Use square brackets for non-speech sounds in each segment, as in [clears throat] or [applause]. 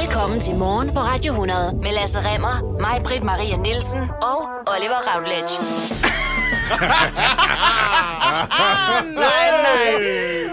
Velkommen til Morgen på Radio 100 med Lasse Remmer, mig, Britt Maria Nielsen og Oliver Routledge. [laughs] nej, nej.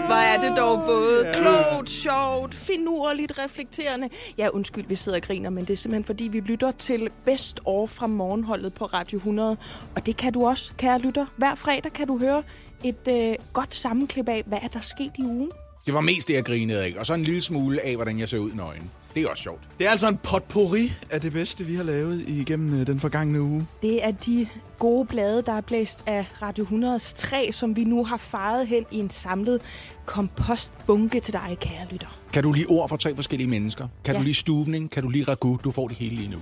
Hvor er det dog både klogt, sjovt, finurligt, reflekterende. Ja, undskyld, vi sidder og griner, men det er simpelthen fordi, vi lytter til Best År fra morgenholdet på Radio 100. Og det kan du også, kære lytter. Hver fredag kan du høre et øh, godt sammenklip af, hvad er der sket i ugen. Det var mest det, jeg grinede af. Og så en lille smule af, hvordan jeg ser ud nøgen. Det er også sjovt. Det er altså en potpourri af det bedste, vi har lavet igennem øh, den forgangne uge. Det er de gode blade, der er blæst af Radio 100's træ, som vi nu har faret hen i en samlet kompostbunke til dig, kære lytter. Kan du lige ord for tre forskellige mennesker? Kan Ja. du lige stuvning? Kan du lige ragu? Du får det hele lige nu.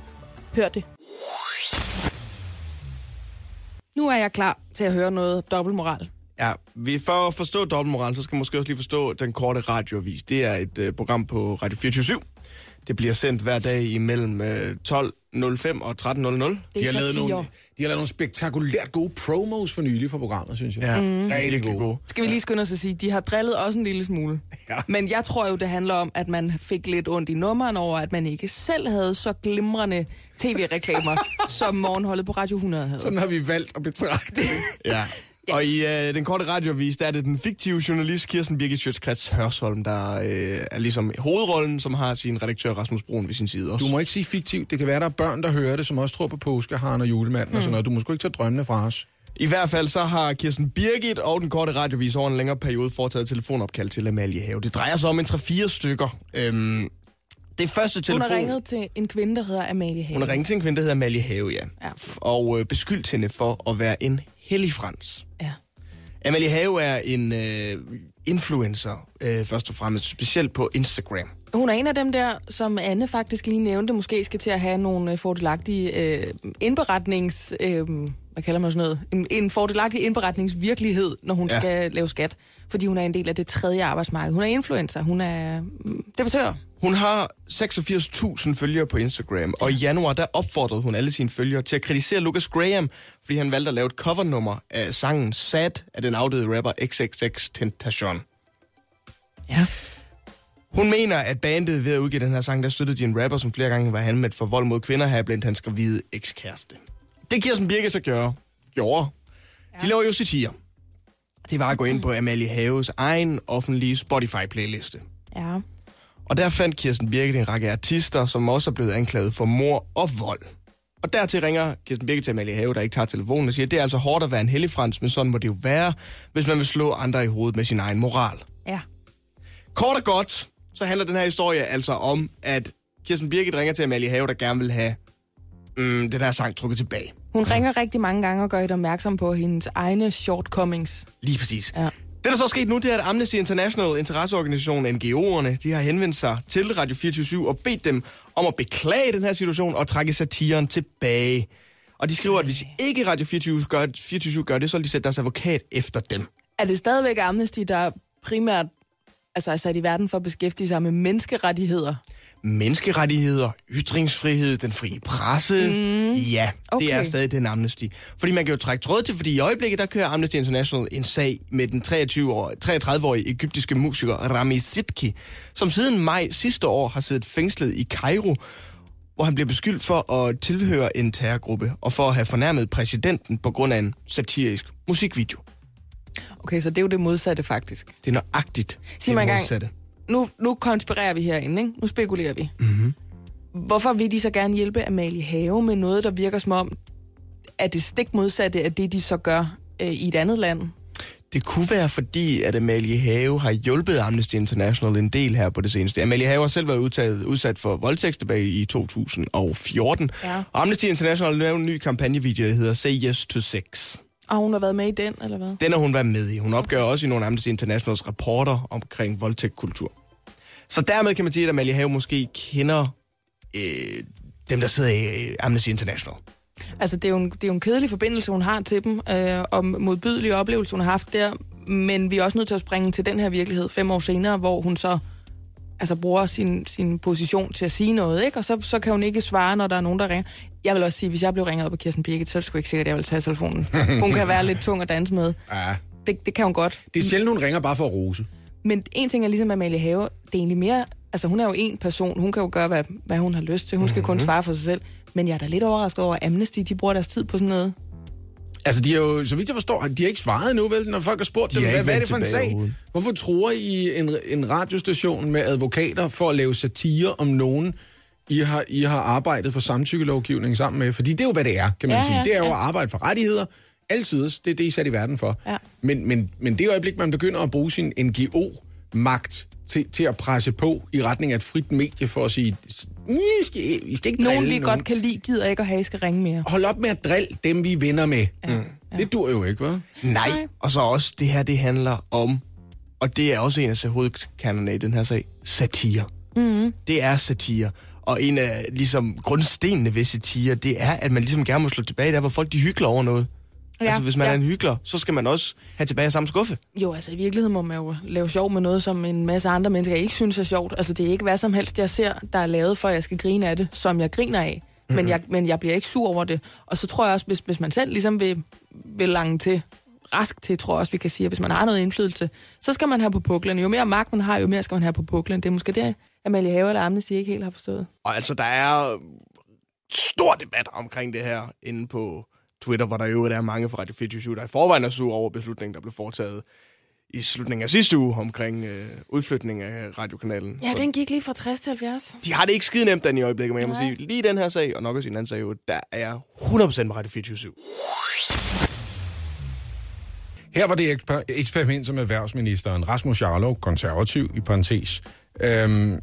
Hør det. Nu er jeg klar til at høre noget dobbeltmoral. Ja, vi for at forstå dobbeltmoral, så skal man måske også lige forstå den korte radioavis. Det er et øh, program på Radio 24 Det bliver sendt hver dag imellem øh, 12.05 og 13.00. Det De har, lavet nogle, de har lavet nogle spektakulært gode promos for nylig for programmet, synes jeg. Ja, Mm. Rigtig gode. Skal vi lige skynde os at sige, de har drillet også en lille smule. [laughs] Ja. Men jeg tror jo, det handler om, at man fik lidt ondt i nummeren over, at man ikke selv havde så glimrende tv-reklamer, [laughs] som morgenholdet på Radio 100 havde. Sådan har vi valgt at betragte det. Ja. Og i øh, den korte radioavis, der er det den fiktive journalist Kirsten Birgit Sjøtskrets Hørsholm, der øh, er ligesom hovedrollen, som har sin redaktør Rasmus Brun ved sin side også. Du må ikke sige fiktivt. Det kan være, der er børn, der hører det, som også tror på påskeharen og julemanden mm. og sådan noget. Du må sgu ikke tage drømmene fra os. I hvert fald så har Kirsten Birgit og den korte radiovis over en længere periode foretaget telefonopkald til Amalie Have. Det drejer sig om en 3-4 stykker. Øhm, det første Hun telefon... har ringet til en kvinde, der hedder Amalie Have. Hun har ringet til en kvinde, der hedder Amalie Have, ja. Ja. Og øh, beskyldt hende for at være en hellig frans. Ja. Amalie Have er en øh, influencer, øh, først og fremmest, specielt på Instagram. Hun er en af dem der, som Anne faktisk lige nævnte, måske skal til at have nogle øh, fordelagtige øh, indberetnings... Øh, hvad kalder man sådan noget? En, en fordelagtig indberetningsvirkelighed, når hun Ja. skal lave skat. Fordi hun er en del af det tredje arbejdsmarked. Hun er influencer, hun er mm, debattør. Hun har 86.000 følgere på Instagram, og i januar der opfordrede hun alle sine følgere til at kritisere Lucas Graham, fordi han valgte at lave et covernummer af sangen Sad af den afdøde rapper XXX Tentacion. Ja. Hun mener, at bandet ved at udgive den her sang, der støttede de en rapper, som flere gange var handlet for vold mod kvinder, her blandt hans gravide ekskæreste. Det Kirsten Birke så gøre, gjorde. De laver jo satire. Det var at gå ind på Amalie Haves egen offentlige Spotify-playliste. Ja. Og der fandt Kirsten Birke en række artister, som også er blevet anklaget for mor og vold. Og dertil ringer Kirsten Birke til Amalie Have, der ikke tager telefonen og siger, det er altså hårdt at være en hellig frans, men sådan må det jo være, hvis man vil slå andre i hovedet med sin egen moral. Ja. Kort og godt, så handler den her historie altså om, at Kirsten Birgit ringer til Amalie Have, der gerne vil have mm, den her sang trukket tilbage. Hun ringer rigtig mange gange og gør et opmærksom på hendes egne shortcomings. Lige præcis. Ja. Det, der så er sket nu, det er, at Amnesty International, interesseorganisationen NGO'erne, de har henvendt sig til Radio 24 og bedt dem om at beklage den her situation og trække satiren tilbage. Og de skriver, at hvis ikke Radio 24 gør, 24 gør det, så vil de sætte deres advokat efter dem. Er det stadigvæk Amnesty, der primært altså, er sat i verden for at beskæftige sig med menneskerettigheder? Menneskerettigheder, ytringsfrihed, den frie presse. Mm. Ja, okay. det er stadig den Amnesty. Fordi man kan jo trække tråd til, fordi i øjeblikket, der kører Amnesty International en sag med den 23 år, 33-årige egyptiske musiker Rami Sidki, som siden maj sidste år har siddet fængslet i Kairo, hvor han bliver beskyldt for at tilhøre en terrorgruppe og for at have fornærmet præsidenten på grund af en satirisk musikvideo. Okay, så det er jo det modsatte faktisk. Det er nøjagtigt Sig mig det engang. modsatte. Nu, nu konspirerer vi herinde, ikke? Nu spekulerer vi. Mm-hmm. Hvorfor vil de så gerne hjælpe Amalie Have med noget, der virker som om, at det stik modsatte af det, de så gør øh, i et andet land? Det kunne være fordi, at Amalie Have har hjulpet Amnesty International en del her på det seneste. Amalie Have har selv været udtaget, udsat for voldtægt tilbage i 2014. Ja. Og Amnesty International har lavet en ny kampagnevideo, der hedder Say Yes to Sex. Og hun har været med i den, eller hvad? Den har hun været med i. Hun opgør også i nogle Amnesty Internationals rapporter omkring voldtægtkultur. Så dermed kan man sige, at Amalie Have måske kender øh, dem, der sidder i øh, Amnesty International. Altså, det er, jo en, det er jo en kedelig forbindelse, hun har til dem, øh, og modbydelige oplevelser, hun har haft der. Men vi er også nødt til at springe til den her virkelighed fem år senere, hvor hun så altså, bruger sin, sin position til at sige noget, ikke? Og så, så kan hun ikke svare, når der er nogen, der ringer. Jeg vil også sige, hvis jeg blev ringet op af Kirsten Birgit, så det sgu ikke sikkert, at jeg vil tage telefonen. [laughs] Hun kan være lidt tung at danse med. Ja. Det, det kan hun godt. Det er sjældent, hun ringer bare for at rose. Men en ting er ligesom Amalie Have, det er egentlig mere Altså, hun er jo en person. Hun kan jo gøre, hvad, hvad hun har lyst til. Hun skal mm-hmm. kun svare for sig selv. Men jeg er da lidt overrasket over, at Amnesty, de bruger deres tid på sådan noget. Altså, de har jo, så vidt jeg forstår, de har ikke svaret nu, vel, når folk har spurgt De dem, har hvad, hvad er det for en sag? Hvorfor tror I en, en radiostation med advokater for at lave satire om nogen, I har, I har arbejdet for samtykkelovgivning sammen med? Fordi det er jo, hvad det er, kan man Ja, sige. ja, det er jo ja. at arbejde for rettigheder. Altid. Det er det, I er sat i verden for. Ja. Men, men, men det øjeblik, man begynder at bruge sin NGO-magt til, til at presse på i retning af et frit medie for at sige, "Nja, I skal, I skal ikke Nogen, vi godt kan lide, gider ikke at have, I skal ringe mere. Hold op med at drille dem, vi er venner med. Ja. Mm. Det dur jo ikke, hva'? Nej. Nej. Og så også, det her, det handler om, og det er også en af hovedkernerne i den her sag, satire. Mm-hmm. Det er satire. Og en af ligesom, grundstenene ved satire, det er, at man ligesom gerne må slå tilbage der, hvor folk de hygler over noget. Ja, altså, hvis man ja. er en hyggler, så skal man også have tilbage samme skuffe. Jo, altså i virkeligheden må man jo lave sjov med noget, som en masse andre mennesker ikke synes er sjovt. Altså det er ikke hvad som helst, jeg ser, der er lavet for, at jeg skal grine af det, som jeg griner af. Mhm. Men, jeg, men jeg bliver ikke sur over det. Og så tror jeg også, hvis, hvis man selv ligesom vil, vil lange til, rask til, tror jeg også, vi kan sige, at hvis man har noget indflydelse, så skal man have på puklen. Jo mere magt man har, jo mere skal man have på puklen. Det er måske det, Amalie Have eller Amnesty ikke helt har forstået. Og altså, der er stor debat omkring det her inde på Twitter, hvor der jo er mange fra Radio 24 der i forvejen er sur over beslutningen, der blev foretaget i slutningen af sidste uge omkring øh, udflytning af radiokanalen. Ja, den gik lige fra 60 til 70. De har det ikke skide nemt den i øjeblikket, men jeg må sige, lige den her sag, og nok også i en anden sag, jo, der er jeg 100% med Radio 24 Her var det eksper- eksperiment, som erhvervsministeren Rasmus Jarlov, konservativ i parentes, øhm,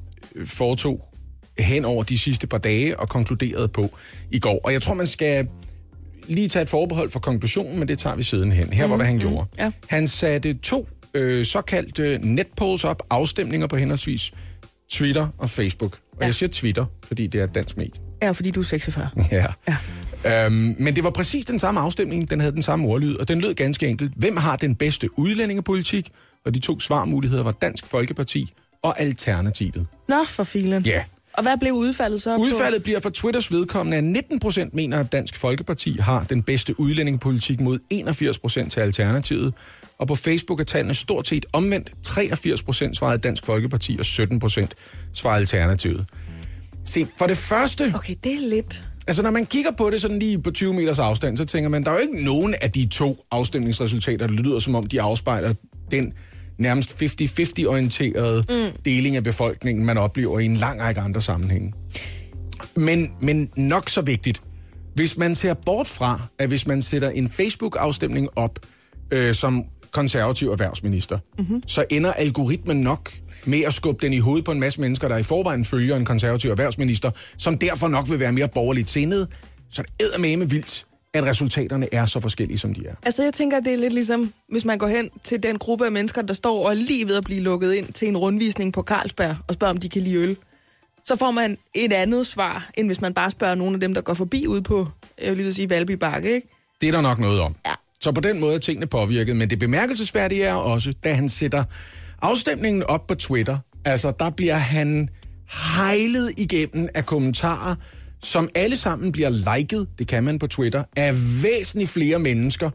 foretog hen over de sidste par dage og konkluderede på i går. Og jeg tror, man skal lige tage et forbehold for konklusionen, men det tager vi sidenhen. Her var, hvad han gjorde. ja. Han satte to øh, såkaldte netpolls op, afstemninger på henholdsvis Twitter og Facebook. Og Ja. jeg siger Twitter, fordi det er et dansk medie. Ja, fordi du er 46. [laughs] Ja. ja. Øhm, men det var præcis den samme afstemning, den havde den samme ordlyd, og den lød ganske enkelt. Hvem har den bedste udlændingepolitik? Og de to svarmuligheder var Dansk Folkeparti og Alternativet. Nå, for filen. Ja. Og hvad blev udfaldet så? på- Udfaldet bliver for Twitters vedkommende, at 19 procent mener, at Dansk Folkeparti har den bedste udlændingepolitik mod 81 procent til Alternativet. Og på Facebook er tallene stort set omvendt. 83 procent svarede Dansk Folkeparti, og 17 procent svarede Alternativet. Se, for det første... Okay, det er lidt... Altså, når man kigger på det sådan lige på 20 meters afstand, så tænker man, der er jo ikke nogen af de to afstemningsresultater, der lyder som om, de afspejler den nærmest 50-50-orienterede mm. deling af befolkningen, man oplever i en lang række andre sammenhænge. Men, men nok så vigtigt, hvis man ser bort fra, at hvis man sætter en Facebook-afstemning op øh, som konservativ erhvervsminister, mm-hmm. så ender algoritmen nok med at skubbe den i hovedet på en masse mennesker, der i forvejen følger en konservativ erhvervsminister, som derfor nok vil være mere borgerligt sindet. Så det er med vildt, at resultaterne er så forskellige, som de er. Altså, jeg tænker, det er lidt ligesom, hvis man går hen til den gruppe af mennesker, der står og er lige ved at blive lukket ind til en rundvisning på Carlsberg, og spørger, om de kan lide øl. Så får man et andet svar, end hvis man bare spørger nogle af dem, der går forbi ude på, jeg vil lige sige, Valby Bakke, ikke? Det er der nok noget om. Ja. Så på den måde er tingene påvirket, men det bemærkelsesværdige er også, da han sætter afstemningen op på Twitter, altså der bliver han hejlet igennem af kommentarer, som alle sammen bliver liket, det kan man på Twitter, af væsentligt flere mennesker,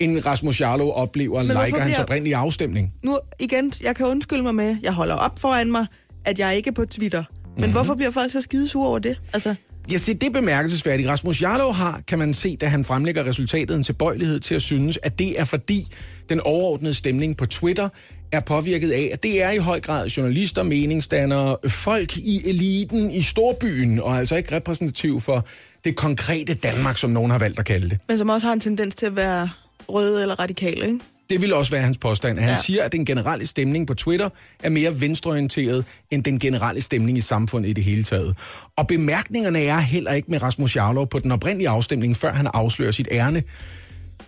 end Rasmus Jarlov oplever hvorfor liker hans bliver- oprindelige afstemning. Nu igen, jeg kan undskylde mig med, jeg holder op foran mig, at jeg ikke er på Twitter. Men Mhm. mm-hmm. hvorfor bliver folk så skidesure over det? Altså, Ja, se, det er bemærkelsesværdigt. Rasmus Jarlov har, kan man se, da han fremlægger resultatet, en tilbøjelighed til at synes, at det er fordi den overordnede stemning på Twitter er påvirket af, at det er i høj grad journalister, meningsdannere, folk i eliten i storbyen, og altså ikke repræsentativ for det konkrete Danmark, som nogen har valgt at kalde det. men som også har en tendens til at være røde eller radikale, ikke? Det vil også være hans påstand. Han ja. Siger, at den generelle stemning på Twitter er mere venstreorienteret end den generelle stemning i samfundet i det hele taget. Og bemærkningerne er heller ikke med Rasmus Jarlov på den oprindelige afstemning, før han afslører sit ærne.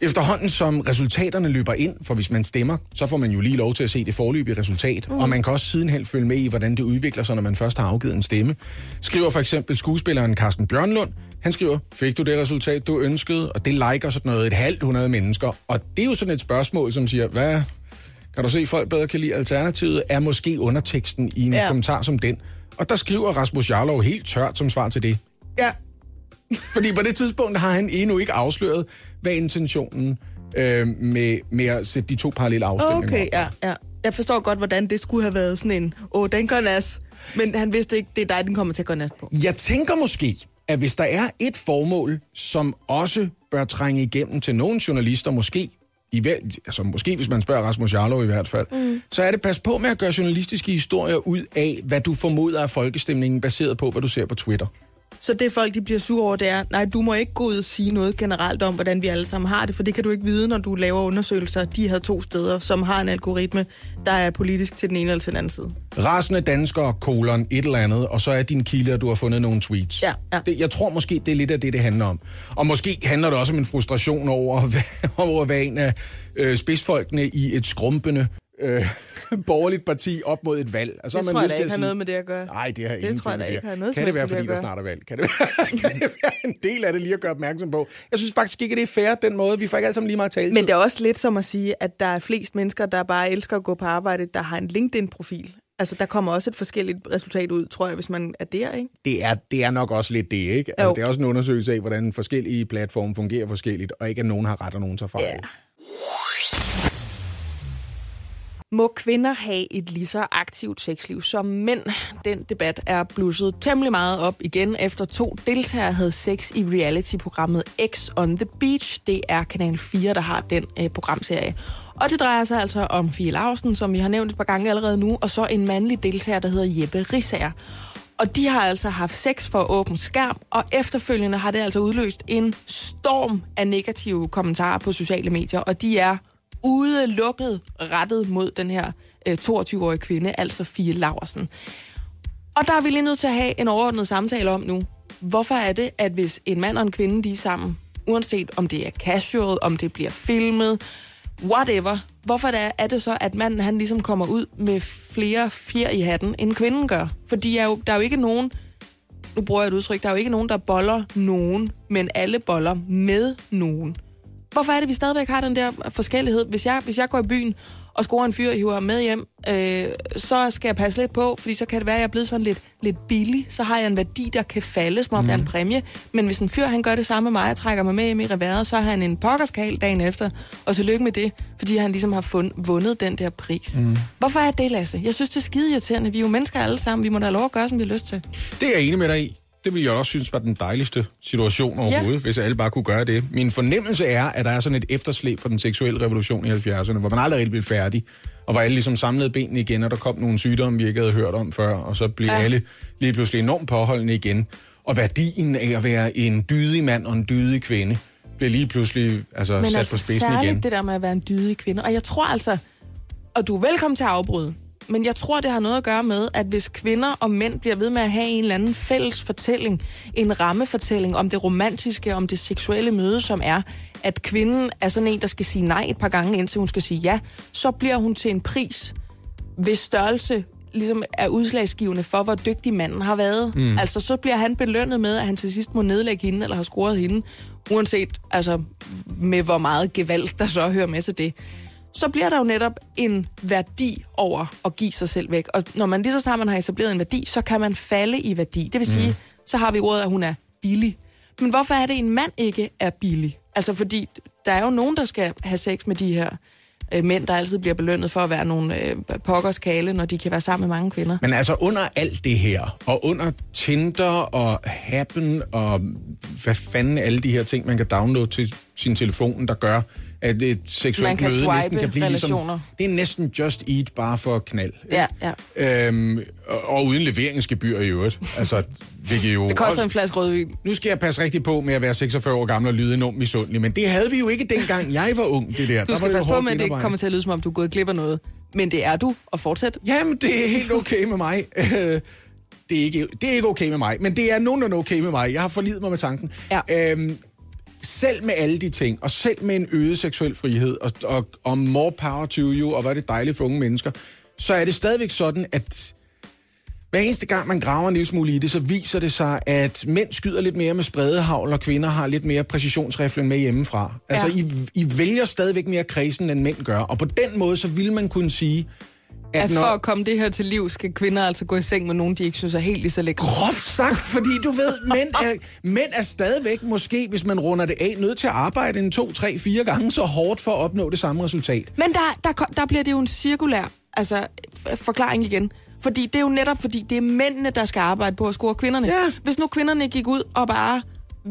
Efterhånden som resultaterne løber ind, for hvis man stemmer, så får man jo lige lov til at se det forløbige resultat, mm. og man kan også sidenhen følge med i, hvordan det udvikler sig, når man først har afgivet en stemme. Skriver for eksempel skuespilleren Carsten Bjørnlund, han skriver, fik du det resultat, du ønskede? Og det liker sådan noget et halvt hundrede mennesker. Og det er jo sådan et spørgsmål, som siger, hvad kan du se, folk bedre kan lide alternativet, er måske underteksten i en. Ja. kommentar som den. Og der skriver Rasmus Jarlov helt tørt som svar til det. Ja. [laughs] Fordi på det tidspunkt har han endnu ikke afsløret, hvad intentionen øh, med, med at sætte de to parallelle afstemninger Okay, op. ja, ja. jeg forstår godt, hvordan det skulle have været sådan en, åh, den går nas. Men han vidste ikke, det er dig, den kommer til at gå nas på. Jeg tænker måske, at hvis der er et formål, som også bør trænge igennem til nogle journalister, måske, i, hver- altså måske hvis man spørger Rasmus Jarlov i hvert fald, mm. så er det pas på med at gøre journalistiske historier ud af, hvad du formoder af folkestemningen, baseret på, hvad du ser på Twitter. Så det folk, de bliver sure over, det er, nej, du må ikke gå ud og sige noget generelt om, hvordan vi alle sammen har det, for det kan du ikke vide, når du laver undersøgelser. De har to steder, som har en algoritme, der er politisk til den ene eller til den anden side. Rasende danskere, kolon, et eller andet, og så er din kilde, at du har fundet nogle tweets. Ja, ja. Det, jeg tror måske, det er lidt af det, det handler om. Og måske handler det også om en frustration over, [laughs] over at være en af øh, spidsfolkene i et skrumpende øh, [laughs] borgerligt parti op mod et valg. Og så Det har tror man jeg lyst da ikke har noget med det at gøre. Nej, det har Det ingenting tror jeg da med det ikke har noget Kan det være, fordi det der snart er valg? Kan det, være, [laughs] kan det være en del af det lige at gøre opmærksom på? Jeg synes faktisk ikke, at det er fair, den måde. Vi får ikke alle sammen lige meget tale. Men det er også lidt som at sige, at der er flest mennesker, der bare elsker at gå på arbejde, der har en LinkedIn-profil. Altså, der kommer også et forskelligt resultat ud, tror jeg, hvis man er der, ikke? det er, det er nok også lidt det, ikke? Altså, Jo. det er også en undersøgelse af, hvordan forskellige platforme fungerer forskelligt, og ikke at nogen har ret og nogen tager fejl. Ja. Må kvinder have et lige så aktivt sexliv som mænd? Den debat er blusset temmelig meget op igen, efter to deltagere havde sex i reality-programmet X on the Beach. Det er Kanal 4, der har den øh, programserie. Og det drejer sig altså om Fie Lausen, som vi har nævnt et par gange allerede nu, og så en mandlig deltager, der hedder Jeppe Rissager. Og de har altså haft sex for åben skærm, og efterfølgende har det altså udløst en storm af negative kommentarer på sociale medier, og de er udelukket rettet mod den her øh, 22-årige kvinde, altså Fie Laversen. Og der er vi lige nødt til at have en overordnet samtale om nu. Hvorfor er det, at hvis en mand og en kvinde de er sammen, uanset om det er casual, om det bliver filmet, whatever, hvorfor det er, er det så, at manden han ligesom kommer ud med flere fjer i hatten, end kvinden gør? Fordi er jo, der er jo ikke nogen, nu bruger jeg et udtryk, der er jo ikke nogen, der boller nogen, men alle boller med nogen. Hvorfor er det, vi stadigvæk har den der forskellighed? Hvis jeg, hvis jeg går i byen og scorer en fyr og hiver ham med hjem, øh, så skal jeg passe lidt på, fordi så kan det være, at jeg er blevet sådan lidt, lidt billig. Så har jeg en værdi, der kan falde, som om mm. det er en præmie. Men hvis en fyr han gør det samme med mig og trækker mig med hjem i reværet, så har han en pokkerskal dagen efter. Og tillykke med det, fordi han ligesom har fund, vundet den der pris. Mm. Hvorfor er det, Lasse? Jeg synes, det er skide irriterende. Vi er jo mennesker alle sammen. Vi må da have lov at gøre, som vi har lyst til. Det er jeg enig med dig i. Det ville jeg også synes var den dejligste situation overhovedet, ja. hvis alle bare kunne gøre det. Min fornemmelse er, at der er sådan et efterslæb for den seksuelle revolution i 70'erne, hvor man aldrig rigtig blev færdig, og hvor alle ligesom samlede benene igen, og der kom nogle sygdomme, vi ikke havde hørt om før, og så blev ja. Alle lige pludselig enormt påholdende igen. Og værdien af at være en dydig mand og en dydig kvinde, blev lige pludselig altså, Men sat altså, på spidsen igen. det der med at være en dydig kvinde. Og jeg tror altså, og du er velkommen til at afbryde, men jeg tror, det har noget at gøre med, at hvis kvinder og mænd bliver ved med at have en eller anden fælles fortælling, en rammefortælling om det romantiske, om det seksuelle møde, som er, at kvinden er sådan en, der skal sige nej et par gange, indtil hun skal sige ja, så bliver hun til en pris, hvis størrelse ligesom er udslagsgivende for, hvor dygtig manden har været. Mm. Altså, så bliver han belønnet med, at han til sidst må nedlægge hende, eller har scoret hende, uanset altså, med hvor meget gevald, der så hører med til det. Så bliver der jo netop en værdi over at give sig selv væk. Og når man lige så snart man har etableret en værdi, så kan man falde i værdi. Det vil sige, så har vi ordet, at hun er billig. Men hvorfor er det, en mand ikke er billig? Altså, fordi der er jo nogen, der skal have sex med de her øh, mænd, der altid bliver belønnet for at være nogle øh, pokkers kale, når de kan være sammen med mange kvinder. Men altså under alt det her, og under Tinder og Happen og hvad fanden alle de her ting, man kan downloade til sin telefon, der gør, at et seksuelt møde næsten kan blive relationer. ligesom... Det er næsten just eat, bare for knald. Ja, ja. Øhm, og, og uden leveringsgebyr i øvrigt. Altså, hvilket jo Det koster også, en flaske rødvin. Nu skal jeg passe rigtig på med at være 46 år gammel og lyde enormt misundelig, men det havde vi jo ikke dengang jeg var ung, det der. Du der skal passe på med, at det ikke kommer til at lyde, som om du er gået glip af noget. Men det er du, og fortsæt. Jamen, det er helt okay med mig. [laughs] Det, er ikke, det er ikke okay med mig, men det er nogenlunde okay med mig. Jeg har forlidet mig med tanken. Ja. Øhm, selv med alle de ting, og selv med en øget seksuel frihed, og, og, og more power to you, og hvad er det dejligt for unge mennesker, så er det stadigvæk sådan, at hver eneste gang, man graver en lille smule i det, så viser det sig, at mænd skyder lidt mere med spredehavl, og kvinder har lidt mere præcisionsriflen med hjemmefra. Altså, Ja. I, I vælger stadigvæk mere kredsen, end mænd gør. Og på den måde, så vil man kunne sige, at, At for at komme det her til liv, skal kvinder altså gå i seng med nogen, de ikke synes er helt lige så lækre. groft sagt, fordi du ved, mænd er, mænd er stadigvæk måske, hvis man runder det af, nødt til at arbejde en to, tre, fire gange så hårdt for at opnå det samme resultat. Men der, der, der bliver det jo en cirkulær Altså, forklaring igen. Fordi det er jo netop, fordi det er mændene, der skal arbejde på at score kvinderne. Ja. Hvis nu kvinderne gik ud og bare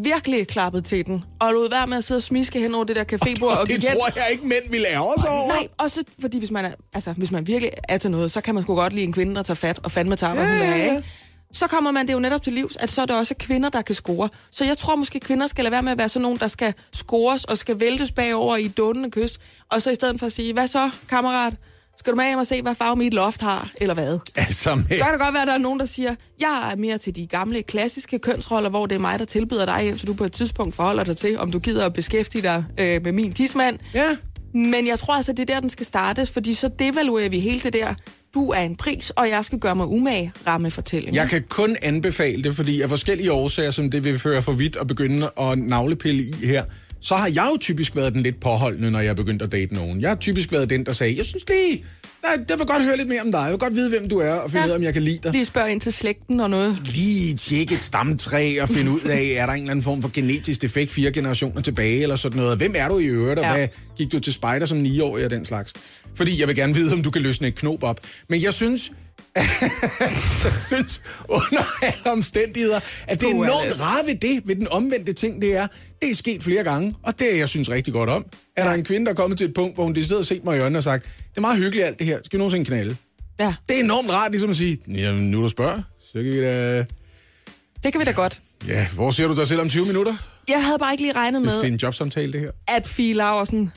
virkelig klappede til den, og lod være med at sidde og smiske hen over det der cafébord, og, Og det gik hen, tror jeg ikke, mænd vil lære os over. Nej, også fordi hvis man, er, altså, hvis man virkelig er til noget, så kan man sgu godt lide en kvinde, der tager fat og fandme tager, hvad Ja, hun vil have, ja. ikke? Så kommer man det jo netop til livs, at så er det også kvinder, der kan score. Så jeg tror måske, kvinder skal lade være med at være sådan nogen, der skal scores og skal væltes bagover i dundende kys. Og så i stedet for at sige, hvad så, kammerat? Skal du med hjem og se, hvad farve mit loft har, eller hvad? Altså, med, Så kan det godt være, at der er nogen, der siger, jeg er mere til de gamle klassiske kønsroller, hvor det er mig, der tilbyder dig hjem, så du på et tidspunkt forholder dig til, om du gider at beskæftige dig øh, med min tidsmand. ja. Men jeg tror altså, det er der, den skal startes, fordi så devaluerer vi hele det der, du er en pris, og jeg skal gøre mig umage ramme fortælling. Jeg kan kun anbefale det, fordi af forskellige årsager, som det vil føre for vidt at begynde at navlepille i her, så har jeg jo typisk været den lidt påholdende, når jeg er begyndt at date nogen. Jeg har typisk været den, der sagde, jeg synes det, nej, jeg vil godt høre lidt mere om dig. Jeg vil godt vide, hvem du er, og finde Ja. ud af, om jeg kan lide dig. Lige spørge ind til slægten og noget. Lige tjekke et stamtræ og finde ud af, er der en eller anden form for genetisk defekt fire generationer tilbage, eller sådan noget. Hvem er du i øvrigt, og Ja. hvad gik du til spejder som 9-årig og den slags? Fordi jeg vil gerne vide, om du kan løsne et knop op. Men jeg synes, jeg [laughs] synes under alle omstændigheder, at det er enormt Alice. rart ved det, ved den omvendte ting, det er, det er sket flere gange, og det er jeg synes rigtig godt om. Er der en kvinde, der er kommet til et punkt, hvor hun decideret har set mig i øjnene og sagt, det er meget hyggeligt alt det her, skal vi nogensinde knalde? Ja, Det er enormt rart ligesom at sige, jamen nu du spørger, så kan vi da... det kan vi da godt. Ja, hvor ser du dig selv om 20 minutter? Jeg havde bare ikke lige regnet Hvis det er med, en jobsamtale, det her. at Fie Laursen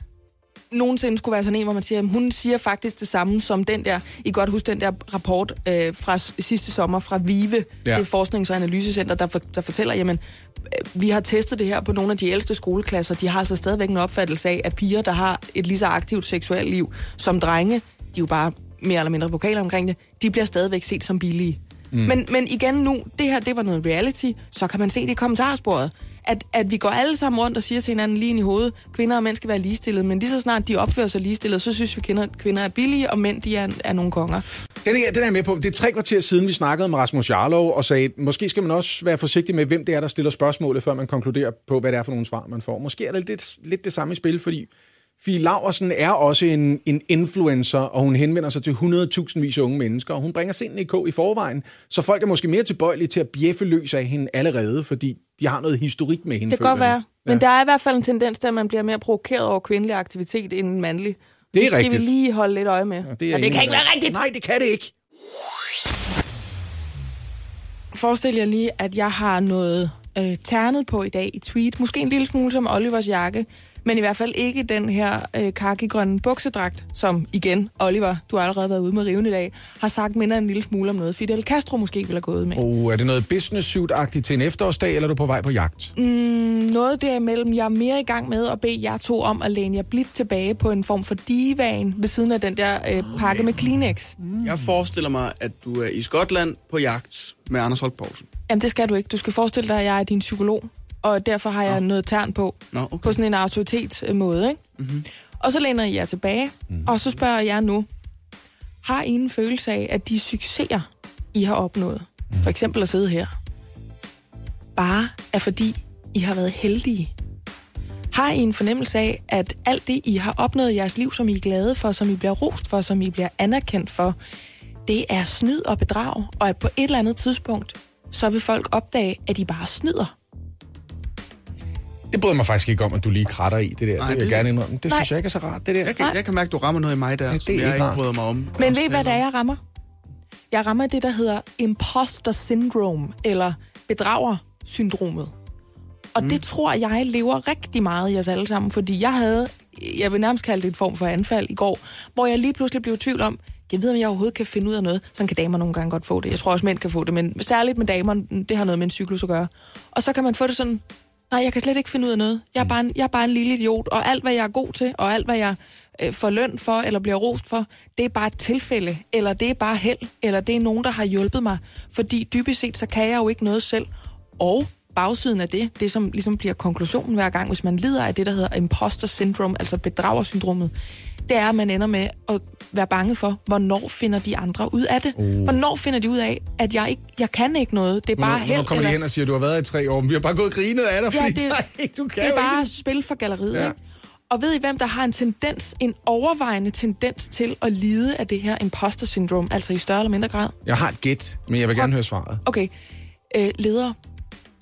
nogensinde skulle være sådan en, hvor man siger, at hun siger faktisk det samme som den der, I godt huske den der rapport øh, fra sidste sommer fra VIVE, Ja. det forsknings- og analysecenter, der, for, der fortæller, jamen, øh, vi har testet det her på nogle af de ældste skoleklasser. De har altså stadigvæk en opfattelse af, at piger, der har et lige så aktivt seksuelt liv som drenge, de er jo bare mere eller mindre vokaler omkring det, de bliver stadigvæk set som billige. Mm. Men, men igen nu, det her, det var noget reality, så kan man se det i kommentarsporet. At, at vi går alle sammen rundt og siger til hinanden lige i hovedet, kvinder og mænd skal være ligestillede, men lige så snart de opfører sig ligestillet, så synes vi, kvinder, kvinder er billige, og mænd de er, er nogle konger. Den er, den er jeg med på. Det er tre kvarter siden, vi snakkede med Rasmus Jarlov og sagde, måske skal man også være forsigtig med, hvem det er, der stiller spørgsmålet, før man konkluderer på, hvad det er for nogle svar, man får. Måske er det lidt, lidt det samme i spil, fordi Fie Laversen er også en, en influencer, og hun henvender sig til 100.000 vis af unge mennesker, og hun bringer sindene i kog i forvejen, så folk er måske mere tilbøjelige til at bjeffe løs af hende allerede, fordi de har noget historik med hende. Det kan godt være. Men der er i hvert fald en tendens til, at man bliver mere provokeret over kvindelig aktivitet end mandlig. Det er skal rigtigt. vi lige holde lidt øje med. Ja, det, er og det kan ikke være rigtigt. Nej, det kan det ikke. Forestil jer lige, at jeg har noget øh, ternet på i dag i tweet. Måske en lille smule som Olivers jakke, men i hvert fald ikke den her øh, kakigrønne buksedragt, som igen, Oliver, du har allerede været ude med riven i dag, har sagt minder en lille smule om noget, Fidel Castro måske ville have gået med. Og er det noget business suit-agtigt til en efterårsdag, eller er du på vej på jagt? Mm, noget derimellem. Jeg er mere i gang med at bede jer to om at læne jer blidt tilbage på en form for divan ved siden af den der øh, pakke med Kleenex. Jeg forestiller mig, at du er i Skotland på jagt med Anders Holk Poulsen. Jamen, det skal du ikke. Du skal forestille dig, at jeg er din psykolog, og derfor har jeg noget tern på. Nå, okay. På sådan en autoritetsmåde, ikke? Mm-hmm. Og så læner I jer tilbage, mm. og så spørger jeg nu, har I en følelse af, at de succeser, I har opnået, for eksempel at sidde her, bare er fordi, I har været heldige? Har I en fornemmelse af, at alt det, I har opnået i jeres liv, som I er glade for, som I bliver rost for, som I bliver anerkendt for, det er snyd og bedrag, og at på et eller andet tidspunkt, så vil folk opdage, at I bare snyder? Det bryder mig faktisk ikke om, at du lige kratter i det der. Nej, det vil jeg det- gerne indrømme. Det Nej. synes jeg ikke er så rart, det der. Jeg kan, Nej. jeg kan mærke, at du rammer noget i mig der, Ja, det som er jeg ikke rart. bryder mig om. Men ved I, hvad det er, jeg rammer? Jeg rammer det, der hedder imposter syndrome, eller bedrager-syndromet. Og mm. det tror jeg lever rigtig meget i os alle sammen, fordi jeg havde, jeg vil nærmest kalde det en form for anfald i går, hvor jeg lige pludselig blev i tvivl om, jeg ved, om jeg overhovedet kan finde ud af noget. Sådan kan damer nogle gange godt få det. Jeg tror også, mænd kan få det, men særligt med damer, det har noget med en cyklus at gøre. Og så kan man få det sådan, nej, jeg kan slet ikke finde ud af noget. Jeg er bare en, jeg er bare en lille idiot, og alt, hvad jeg er god til, og alt, hvad jeg øh, får løn for, eller bliver rost for, det er bare et tilfælde, eller det er bare held, eller det er nogen, der har hjulpet mig. Fordi dybest set, så kan jeg jo ikke noget selv. Og bagsiden af det, det som ligesom bliver konklusionen hver gang, hvis man lider af det, der hedder imposter syndrome, altså bedragersyndromet, det er, at man ender med at være bange for, hvornår finder de andre ud af det. Uh. Hvornår finder de ud af, at jeg ikke, jeg kan ikke noget, det er bare held. kommer de hen og siger, at du har været i tre år, men vi har bare gået og grinet af dig, Ja, fordi det, nej, du kan det er bare ikke. spil for galleriet. Ja. Ja. Og ved I, hvem der har en tendens, en overvejende tendens til at lide af det her imposter syndrom, altså i større eller mindre grad? Jeg har et gæt, men jeg vil gerne høre svaret. Okay, øh, ledere.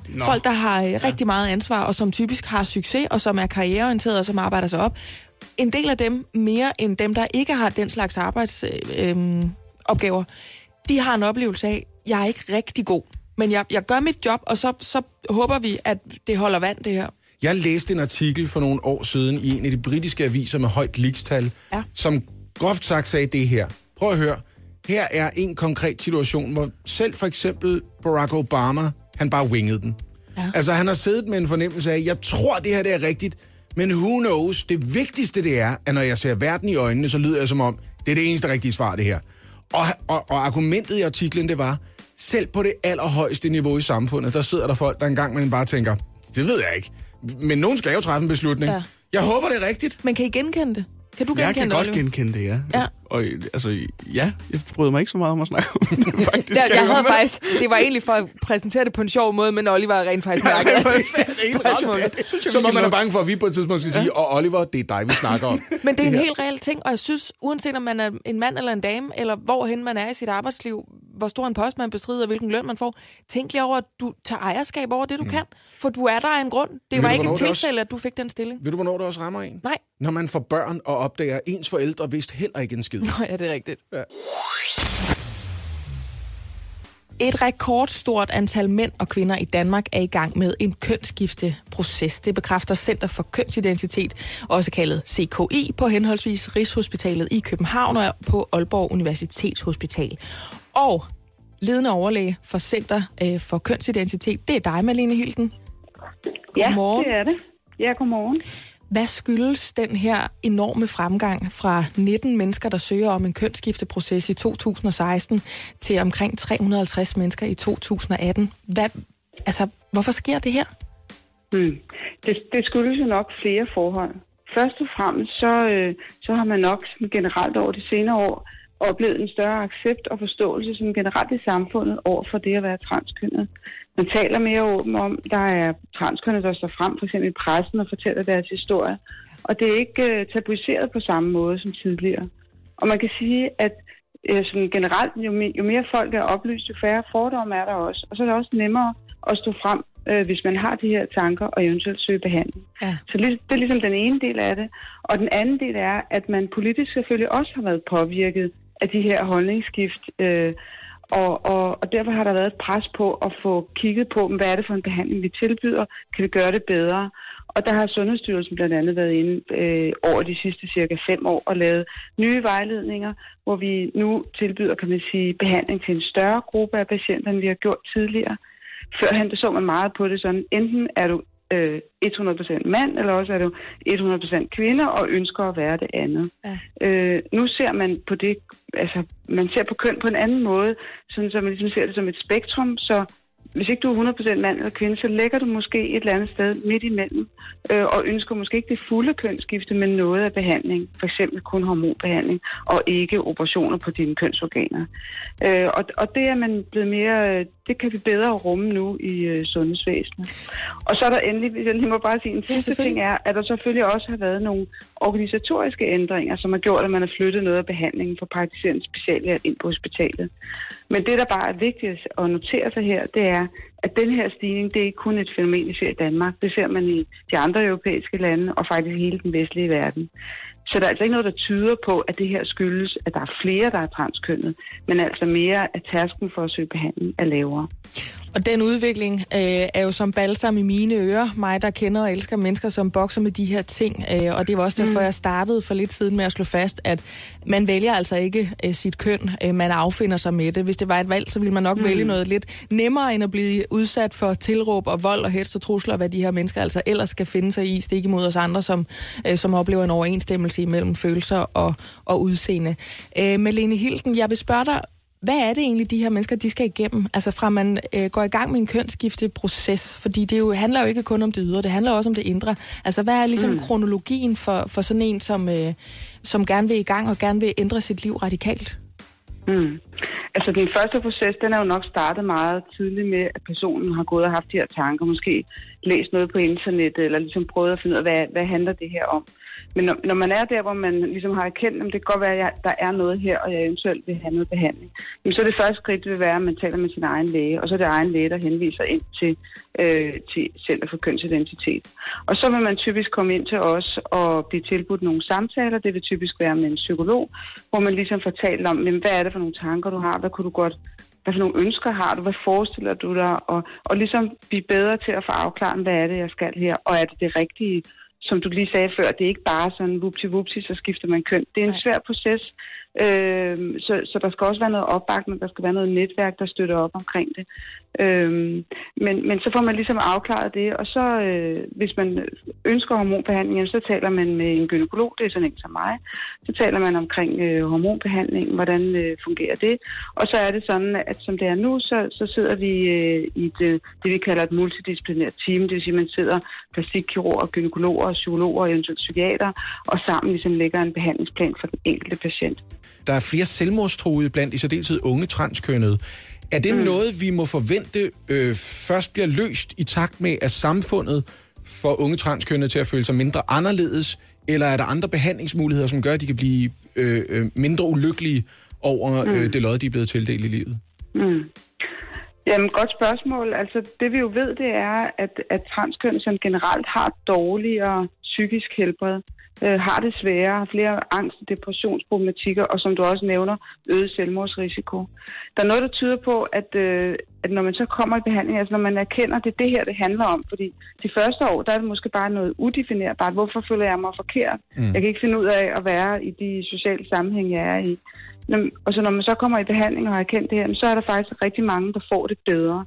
Nå. Folk, der har øh, rigtig meget ansvar, og som typisk har succes, og som er karriereorienterede, og som arbejder sig op. En del af dem, mere end dem, der ikke har den slags arbejdsopgaver, øh, opgaver, de har en oplevelse af, jeg er ikke rigtig god, men jeg, jeg gør mit job, og så, så håber vi, at det holder vand, det her. Jeg læste en artikel for nogle år siden i en af de britiske aviser med højt likstal, Ja. som groft sagt sagde det her. Prøv at høre. Her er en konkret situation, hvor selv for eksempel Barack Obama, han bare wingede den. Ja. Altså, han har siddet med en fornemmelse af, jeg tror, det her det er rigtigt, men who knows? Det vigtigste det er, at når jeg ser verden i øjnene, så lyder jeg som om, det er det eneste rigtige svar, det her. Og, og, og argumentet i artiklen, det var, selv på det allerhøjeste niveau i samfundet, der sidder der folk, der engang man bare tænker, det ved jeg ikke. Men nogen skal jo træffe en beslutning. Ja. Jeg håber, det er rigtigt. Men kan I genkende det? Kan du Jeg genkende kan det, godt Oliver? genkende det, ja. Ja. Og altså, ja, jeg bryder mig ikke så meget om at snakke om det, [laughs] faktisk. Ja, jeg godt havde faktisk, det var egentlig for at præsentere det på en sjov måde, men Oliver rent faktisk mærket, [laughs] at det. Så må man er bange for, at vi på et tidspunkt skal sige, og Oliver, det er dig, vi snakker om. Men det er en helt reel ting, og jeg synes, uanset om man er en mand eller en dame, eller hvorhen man er i sit arbejdsliv, hvor stor en post man bestrider, og hvilken løn man får, tænk lige over, at du tager ejerskab over det, du mm. kan. For du er der af en grund. Det Ved var du, ikke et det også- tilfælde, at du fik den stilling. Ved du, hvornår det også rammer en? Nej. Når man får børn og opdager, at ens forældre vidste heller ikke en skid. Nå, ja, det er rigtigt. Ja. Et rekordstort antal mænd og kvinder i Danmark er i gang med en kønsskifteproces. Det bekræfter Center for Kønsidentitet, også kaldet CKI, på henholdsvis Rigshospitalet i København og på Aalborg Universitetshospital. Og ledende overlæge for Center øh, for Kønsidentitet, det er dig, Malene Hilden. Godmorgen. Ja, det er det. Ja, godmorgen. Hvad skyldes den her enorme fremgang fra 19 mennesker, der søger om en kønsskifteproces i 2016, til omkring 350 mennesker i 2018? Hvad, altså, hvorfor sker det her? Hmm. Det, det skyldes jo nok flere forhold. Først og fremmest, så, øh, så har man nok generelt over de senere år oplevet en større accept og forståelse som generelt i samfundet over for det at være transkønnet. Man taler mere åben om, der er transkønnet, der står frem, for eksempel i pressen og fortæller deres historie. Og det er ikke øh, tabuiseret på samme måde som tidligere. Og man kan sige, at øh, sådan generelt, jo, me, jo mere folk er oplyst, jo færre fordomme er der også. Og så er det også nemmere at stå frem, øh, hvis man har de her tanker og eventuelt søge behandling. Ja. Så det er ligesom den ene del af det. Og den anden del er, at man politisk selvfølgelig også har været påvirket af de her holdningsskift. Øh, og, og, og derfor har der været et pres på at få kigget på, hvad er det for en behandling, vi tilbyder? Kan vi gøre det bedre? Og der har Sundhedsstyrelsen blandt andet været inde øh, over de sidste cirka fem år og lavet nye vejledninger, hvor vi nu tilbyder, kan man sige, behandling til en større gruppe af patienter, end vi har gjort tidligere. Førhen så man meget på det sådan, enten er du øh, 100% mand, eller også er du 100% kvinde og ønsker at være det andet. Ja. Øh, nu ser man på det, altså man ser på køn på en anden måde, sådan så man ligesom ser det som et spektrum, så hvis ikke du er 100% mand eller kvinde, så ligger du måske et eller andet sted midt imellem, øh, og ønsker måske ikke det fulde kønsskifte, men noget af behandling, for eksempel kun hormonbehandling, og ikke operationer på dine kønsorganer. Øh, og, og det er man blevet mere, øh, det kan vi bedre rumme nu i øh, sundhedsvæsenet. Og så er der endelig, hvis jeg lige må bare sige, en sidste selvfølgelig. ting er, at der selvfølgelig også har været nogle organisatoriske ændringer, som har gjort, at man har flyttet noget af behandlingen fra praktiserende speciallæger ind på hospitalet. Men det, der bare er vigtigt at notere sig her, det er, at den her stigning, det er ikke kun et fænomen, vi ser i Danmark. Det ser man i de andre europæiske lande, og faktisk hele den vestlige verden. Så der er altså ikke noget, der tyder på, at det her skyldes, at der er flere, der er transkønnet, men altså mere, at tærsken for at søge behandling er lavere. Og den udvikling øh, er jo som balsam i mine ører. Mig, der kender og elsker mennesker, som bokser med de her ting. Øh, og det var også derfor, jeg startede for lidt siden med at slå fast, at man vælger altså ikke øh, sit køn. Øh, man affinder sig med det. Hvis det var et valg, så ville man nok mm. vælge noget lidt nemmere, end at blive udsat for tilråb og vold og hets og trusler, hvad de her mennesker altså ellers skal finde sig i, stik imod os andre, som, øh, som oplever en overensstemmelse imellem følelser og, og udseende. Øh, Malene Hilden, jeg vil spørge dig, hvad er det egentlig, de her mennesker, de skal igennem? Altså fra man øh, går i gang med en kønsskifteproces, fordi det jo handler jo ikke kun om det ydre, det handler også om det indre. Altså hvad er ligesom mm. kronologien for, for sådan en, som, øh, som gerne vil i gang og gerne vil ændre sit liv radikalt? Mm. Altså den første proces, den er jo nok startet meget tidligt med, at personen har gået og haft de her tanker, måske læst noget på internettet, eller ligesom prøvet at finde ud af, hvad, hvad handler det her om. Men når, når man er der, hvor man ligesom har erkendt, at det kan godt være, at jeg, der er noget her, og jeg eventuelt vil have noget behandling, jamen, så er det første skridt vil være, at man taler med sin egen læge, og så er det egen læge, der henviser ind til, øh, til Center for Kønsidentitet. Og så vil man typisk komme ind til os og blive tilbudt nogle samtaler. Det vil typisk være med en psykolog, hvor man ligesom får talt om, jamen, hvad er det for nogle tanker, du har? Hvad kunne du godt hvad for nogle ønsker har du, hvad forestiller du dig, og, og ligesom blive bedre til at få afklaret, hvad er det, jeg skal her, og er det det rigtige, som du lige sagde før, det er ikke bare sådan vupti vupti, så skifter man køn. Det er en svær proces, øh, så, så der skal også være noget opbakning, der skal være noget netværk, der støtter op omkring det. Øhm, men, men så får man ligesom afklaret det, og så øh, hvis man ønsker hormonbehandling, så taler man med en gynekolog, det er sådan en som mig. Så taler man omkring øh, hormonbehandling, hvordan øh, fungerer det. Og så er det sådan, at som det er nu, så, så sidder vi øh, i det, øh, det, vi kalder et multidisciplinært team, det vil sige, at man sidder plastikkirurger, gynekologer, psykologer og eventuelt psykiater, og sammen ligesom lægger en behandlingsplan for den enkelte patient. Der er flere selvmordstruede blandt i særdeleshed unge transkønnede. Er det mm. noget, vi må forvente øh, først bliver løst i takt med, at samfundet får unge transkønnede til at føle sig mindre anderledes, eller er der andre behandlingsmuligheder, som gør, at de kan blive øh, øh, mindre ulykkelige over mm. øh, det lod, de er blevet tildelt i livet? Mm. Jamen, godt spørgsmål. Altså, det vi jo ved, det er, at, at transkøn som generelt har dårligere psykisk helbred øh, har det sværere, har flere angst- og depressionsproblematikker, og som du også nævner, øget selvmordsrisiko. Der er noget, der tyder på, at, øh, at når man så kommer i behandling, altså når man erkender, at det er det her, det handler om, fordi de første år, der er det måske bare noget udefinerbart. Hvorfor føler jeg mig forkert? Mm. Jeg kan ikke finde ud af at være i de sociale sammenhænge, jeg er i. Og så når man så kommer i behandling og har erkendt det her, så er der faktisk rigtig mange, der får det bedre.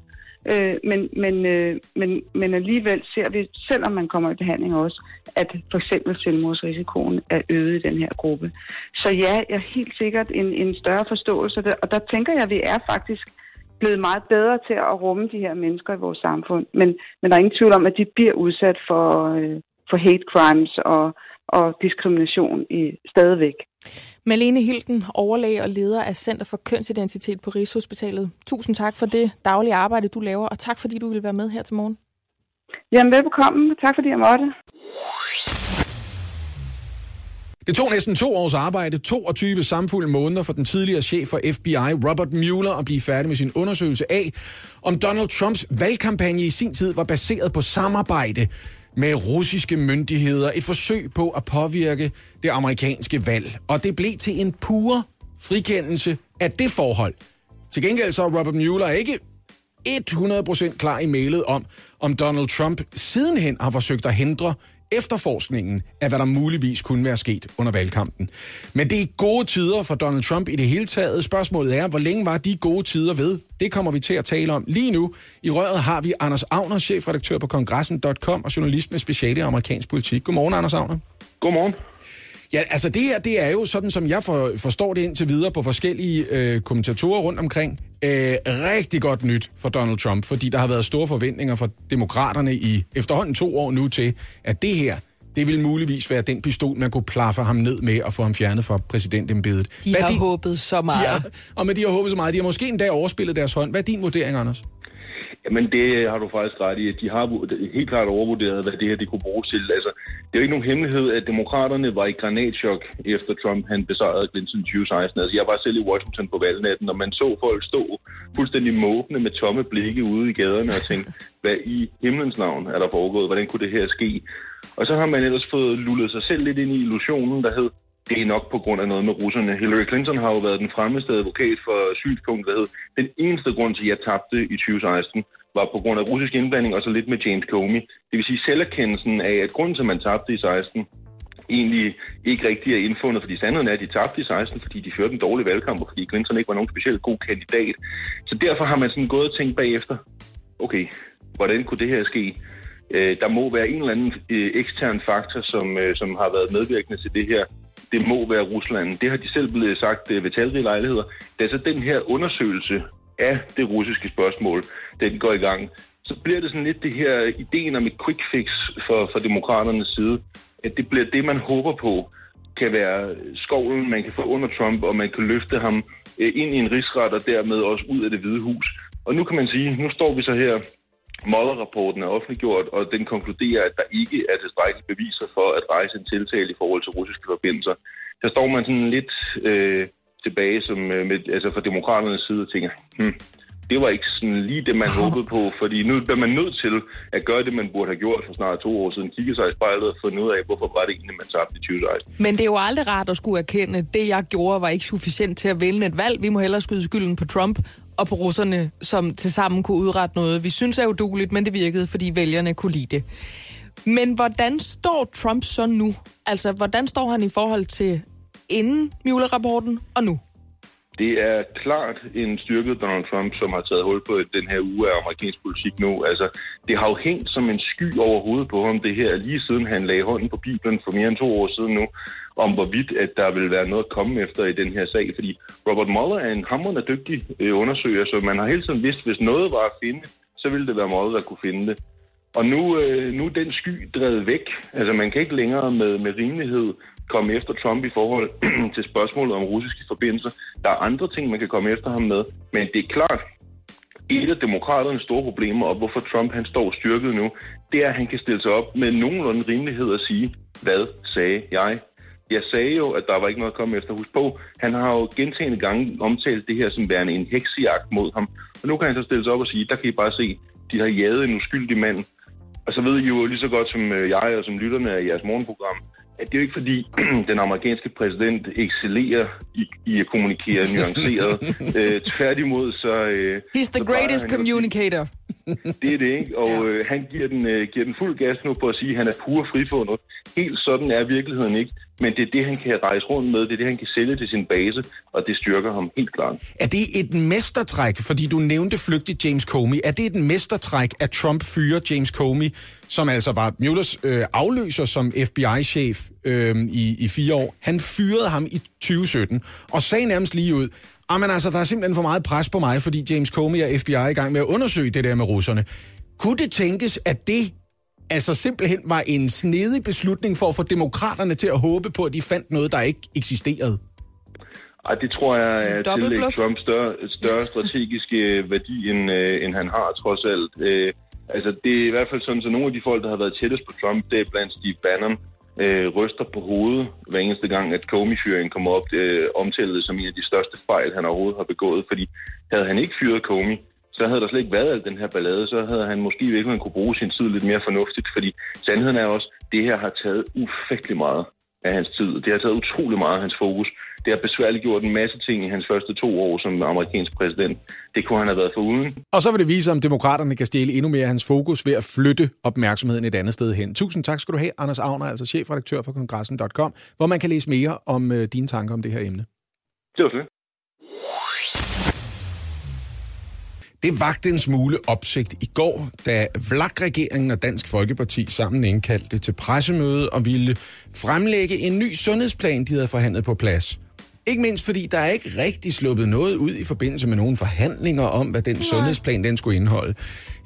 Øh, men, men, øh, men, men alligevel ser vi, selvom man kommer i behandling også, at for eksempel selvmordsrisikoen er øget i den her gruppe. Så ja, jeg er helt sikkert en, en større forståelse, og der tænker jeg, at vi er faktisk blevet meget bedre til at rumme de her mennesker i vores samfund. Men, men der er ingen tvivl om, at de bliver udsat for, øh, for hate crimes og, og diskrimination i stadigvæk. Malene Hilden, overlæge og leder af Center for Kønsidentitet på Rigshospitalet. Tusind tak for det daglige arbejde, du laver, og tak fordi du vil være med her til morgen. Jamen velbekomme. Tak fordi jeg måtte. Det tog næsten to års arbejde, 22 samfulde måneder for den tidligere chef for FBI, Robert Mueller, at blive færdig med sin undersøgelse af, om Donald Trumps valgkampagne i sin tid var baseret på samarbejde med russiske myndigheder. Et forsøg på at påvirke det amerikanske valg. Og det blev til en pur frikendelse af det forhold. Til gengæld så er Robert Mueller ikke 100% klar i mailet om, om Donald Trump sidenhen har forsøgt at hindre efterforskningen af, hvad der muligvis kunne være sket under valgkampen. Men det er gode tider for Donald Trump i det hele taget. Spørgsmålet er, hvor længe var de gode tider ved? Det kommer vi til at tale om lige nu. I røret har vi Anders Agner, chefredaktør på kongressen.com og journalist med speciale i amerikansk politik. Godmorgen, Anders Agner. Godmorgen. Ja, altså det her, det er jo sådan, som jeg for, forstår det indtil videre på forskellige øh, kommentatorer rundt omkring, øh, rigtig godt nyt for Donald Trump, fordi der har været store forventninger fra demokraterne i efterhånden to år nu til, at det her, det vil muligvis være den pistol, man kunne plaffe ham ned med og få ham fjernet fra præsidentembedet. De Hvad har de, håbet så meget. De har, og med de har håbet så meget. De har måske endda overspillet deres hånd. Hvad er din vurdering, Anders? Jamen det har du faktisk ret i. De har helt klart overvurderet, hvad det her det kunne bruges til. Altså, det er jo ikke nogen hemmelighed, at demokraterne var i granatschok efter Trump han besejrede Clinton 2016. Altså, jeg var selv i Washington på valgnatten, og man så folk stå fuldstændig måbne med tomme blikke ude i gaderne og tænkte, [laughs] hvad i himlens navn er der foregået? Hvordan kunne det her ske? Og så har man ellers fået lullet sig selv lidt ind i illusionen, der hed, det er nok på grund af noget med russerne. Hillary Clinton har jo været den fremmeste advokat for synspunktet. Den eneste grund til, at jeg tabte i 2016, var på grund af russisk indblanding og så lidt med James Comey. Det vil sige selverkendelsen af, at grunden til, at man tabte i 16, egentlig ikke rigtig er indfundet, fordi sandheden er, at de tabte i 16, fordi de førte en dårlig valgkamp, og fordi Clinton ikke var nogen specielt god kandidat. Så derfor har man sådan gået og tænkt bagefter, okay, hvordan kunne det her ske? Øh, der må være en eller anden øh, ekstern faktor, som, øh, som har været medvirkende til det her det må være Rusland. Det har de selv blevet sagt øh, ved talrige lejligheder. Da så den her undersøgelse af det russiske spørgsmål, den går i gang, så bliver det sådan lidt det her ideen om et quick fix for, for demokraternes side. At det bliver det, man håber på, kan være skovlen, man kan få under Trump, og man kan løfte ham øh, ind i en rigsret, og dermed også ud af det hvide hus. Og nu kan man sige, nu står vi så her Mueller-rapporten er offentliggjort, og den konkluderer, at der ikke er tilstrækkelige beviser for at rejse en tiltale i forhold til russiske forbindelser. Der står man sådan lidt øh, tilbage som, øh, med, altså fra demokraternes side og tænker, hmm, det var ikke sådan lige det, man [laughs] håbede på, fordi nu er man nødt til at gøre det, man burde have gjort for snart to år siden. Kigge sig i spejlet og finde ud af, hvorfor var det egentlig, man tabte i 2016. Men det er jo aldrig rart at skulle erkende, at det, jeg gjorde, var ikke sufficient til at vælge et valg. Vi må hellere skyde skylden på Trump og på russerne, som til sammen kunne udrette noget. Vi synes er uduligt, men det virkede, fordi vælgerne kunne lide det. Men hvordan står Trump så nu? Altså, hvordan står han i forhold til inden Mueller-rapporten og nu? Det er klart en styrket Donald Trump, som har taget hul på den her uge af amerikansk politik nu. Altså, det har jo hængt som en sky over hovedet på ham, det her, lige siden han lagde hånden på Bibelen for mere end to år siden nu, om hvorvidt, at der vil være noget at komme efter i den her sag. Fordi Robert Mueller er en hammerende dygtig øh, undersøger, så man har hele tiden vidst, hvis noget var at finde, så ville det være Mueller, der kunne finde det. Og nu, øh, nu er den sky drevet væk. Altså, man kan ikke længere med, med rimelighed komme efter Trump i forhold [clears throat] til spørgsmålet om russiske forbindelser. Der er andre ting, man kan komme efter ham med, men det er klart, et af demokraternes store problemer, og hvorfor Trump han står styrket nu, det er, at han kan stille sig op med nogenlunde rimelighed og sige, hvad sagde jeg? Jeg sagde jo, at der var ikke noget at komme efter. Husk på, han har jo gentagende gange omtalt det her som værende en heksejagt mod ham. Og nu kan han så stille sig op og sige, der kan I bare se, de har jaget en uskyldig mand. Og så ved I jo lige så godt som øh, jeg og som lytterne af jeres morgenprogram, at det er jo ikke fordi, [clears throat] den amerikanske præsident excellerer i, i at kommunikere nuanceret. [laughs] øh, tværtimod, så... Øh, He's the så greatest han communicator. [laughs] Det er det, ikke? Og Ja. øh, han giver den, øh, giver den fuld gas nu på at sige, at han er pur frifundet. Helt sådan er virkeligheden ikke. Men det er det, han kan rejse rundt med. Det er det, han kan sælge til sin base, og det styrker ham helt klart. Er det et mestertræk, fordi du nævnte flygtigt James Comey, er det et mestertræk, at Trump fyrer James Comey, som altså var Muellers øh, afløser som FBI-chef øh, i, i fire år. Han fyrede ham i 2017 og sagde nærmest lige ud, ah, men altså, der er simpelthen for meget pres på mig, fordi James Comey og FBI er i gang med at undersøge det der med russerne. Kunne det tænkes, at det altså simpelthen var en snedig beslutning for at få demokraterne til at håbe på, at de fandt noget, der ikke eksisterede? Ej, det tror jeg er til Dobbeltbluff. Trump større, større strategisk øh, værdi, end, øh, end han har, trods alt. Øh, altså, det er i hvert fald sådan, så nogle af de folk, der har været tættest på Trump, det er blandt Steve Bannon, øh, ryster på hovedet hver eneste gang, at Comey-fyringen kommer op, øh, omtalt som en af de største fejl, han overhovedet har begået. Fordi havde han ikke fyret Comey, så havde der slet ikke været al den her ballade, så havde han måske i virkeligheden kunne bruge sin tid lidt mere fornuftigt, fordi sandheden er også, det her har taget ufattelig meget af hans tid. Det har taget utrolig meget af hans fokus. Det har besværligt gjort en masse ting i hans første to år som amerikansk præsident. Det kunne han have været foruden. Og så vil det vise, om demokraterne kan stjæle endnu mere af hans fokus ved at flytte opmærksomheden et andet sted hen. Tusind tak skal du have, Anders Agner, altså chefredaktør for kongressen.com, hvor man kan læse mere om øh, dine tanker om det her emne. Det var det. Det vagte en smule opsigt i går, da Vlak-regeringen og Dansk Folkeparti sammen indkaldte til pressemøde og ville fremlægge en ny sundhedsplan, de havde forhandlet på plads. Ikke mindst fordi der er ikke rigtig sluppet noget ud i forbindelse med nogle forhandlinger om, hvad den sundhedsplan den skulle indeholde.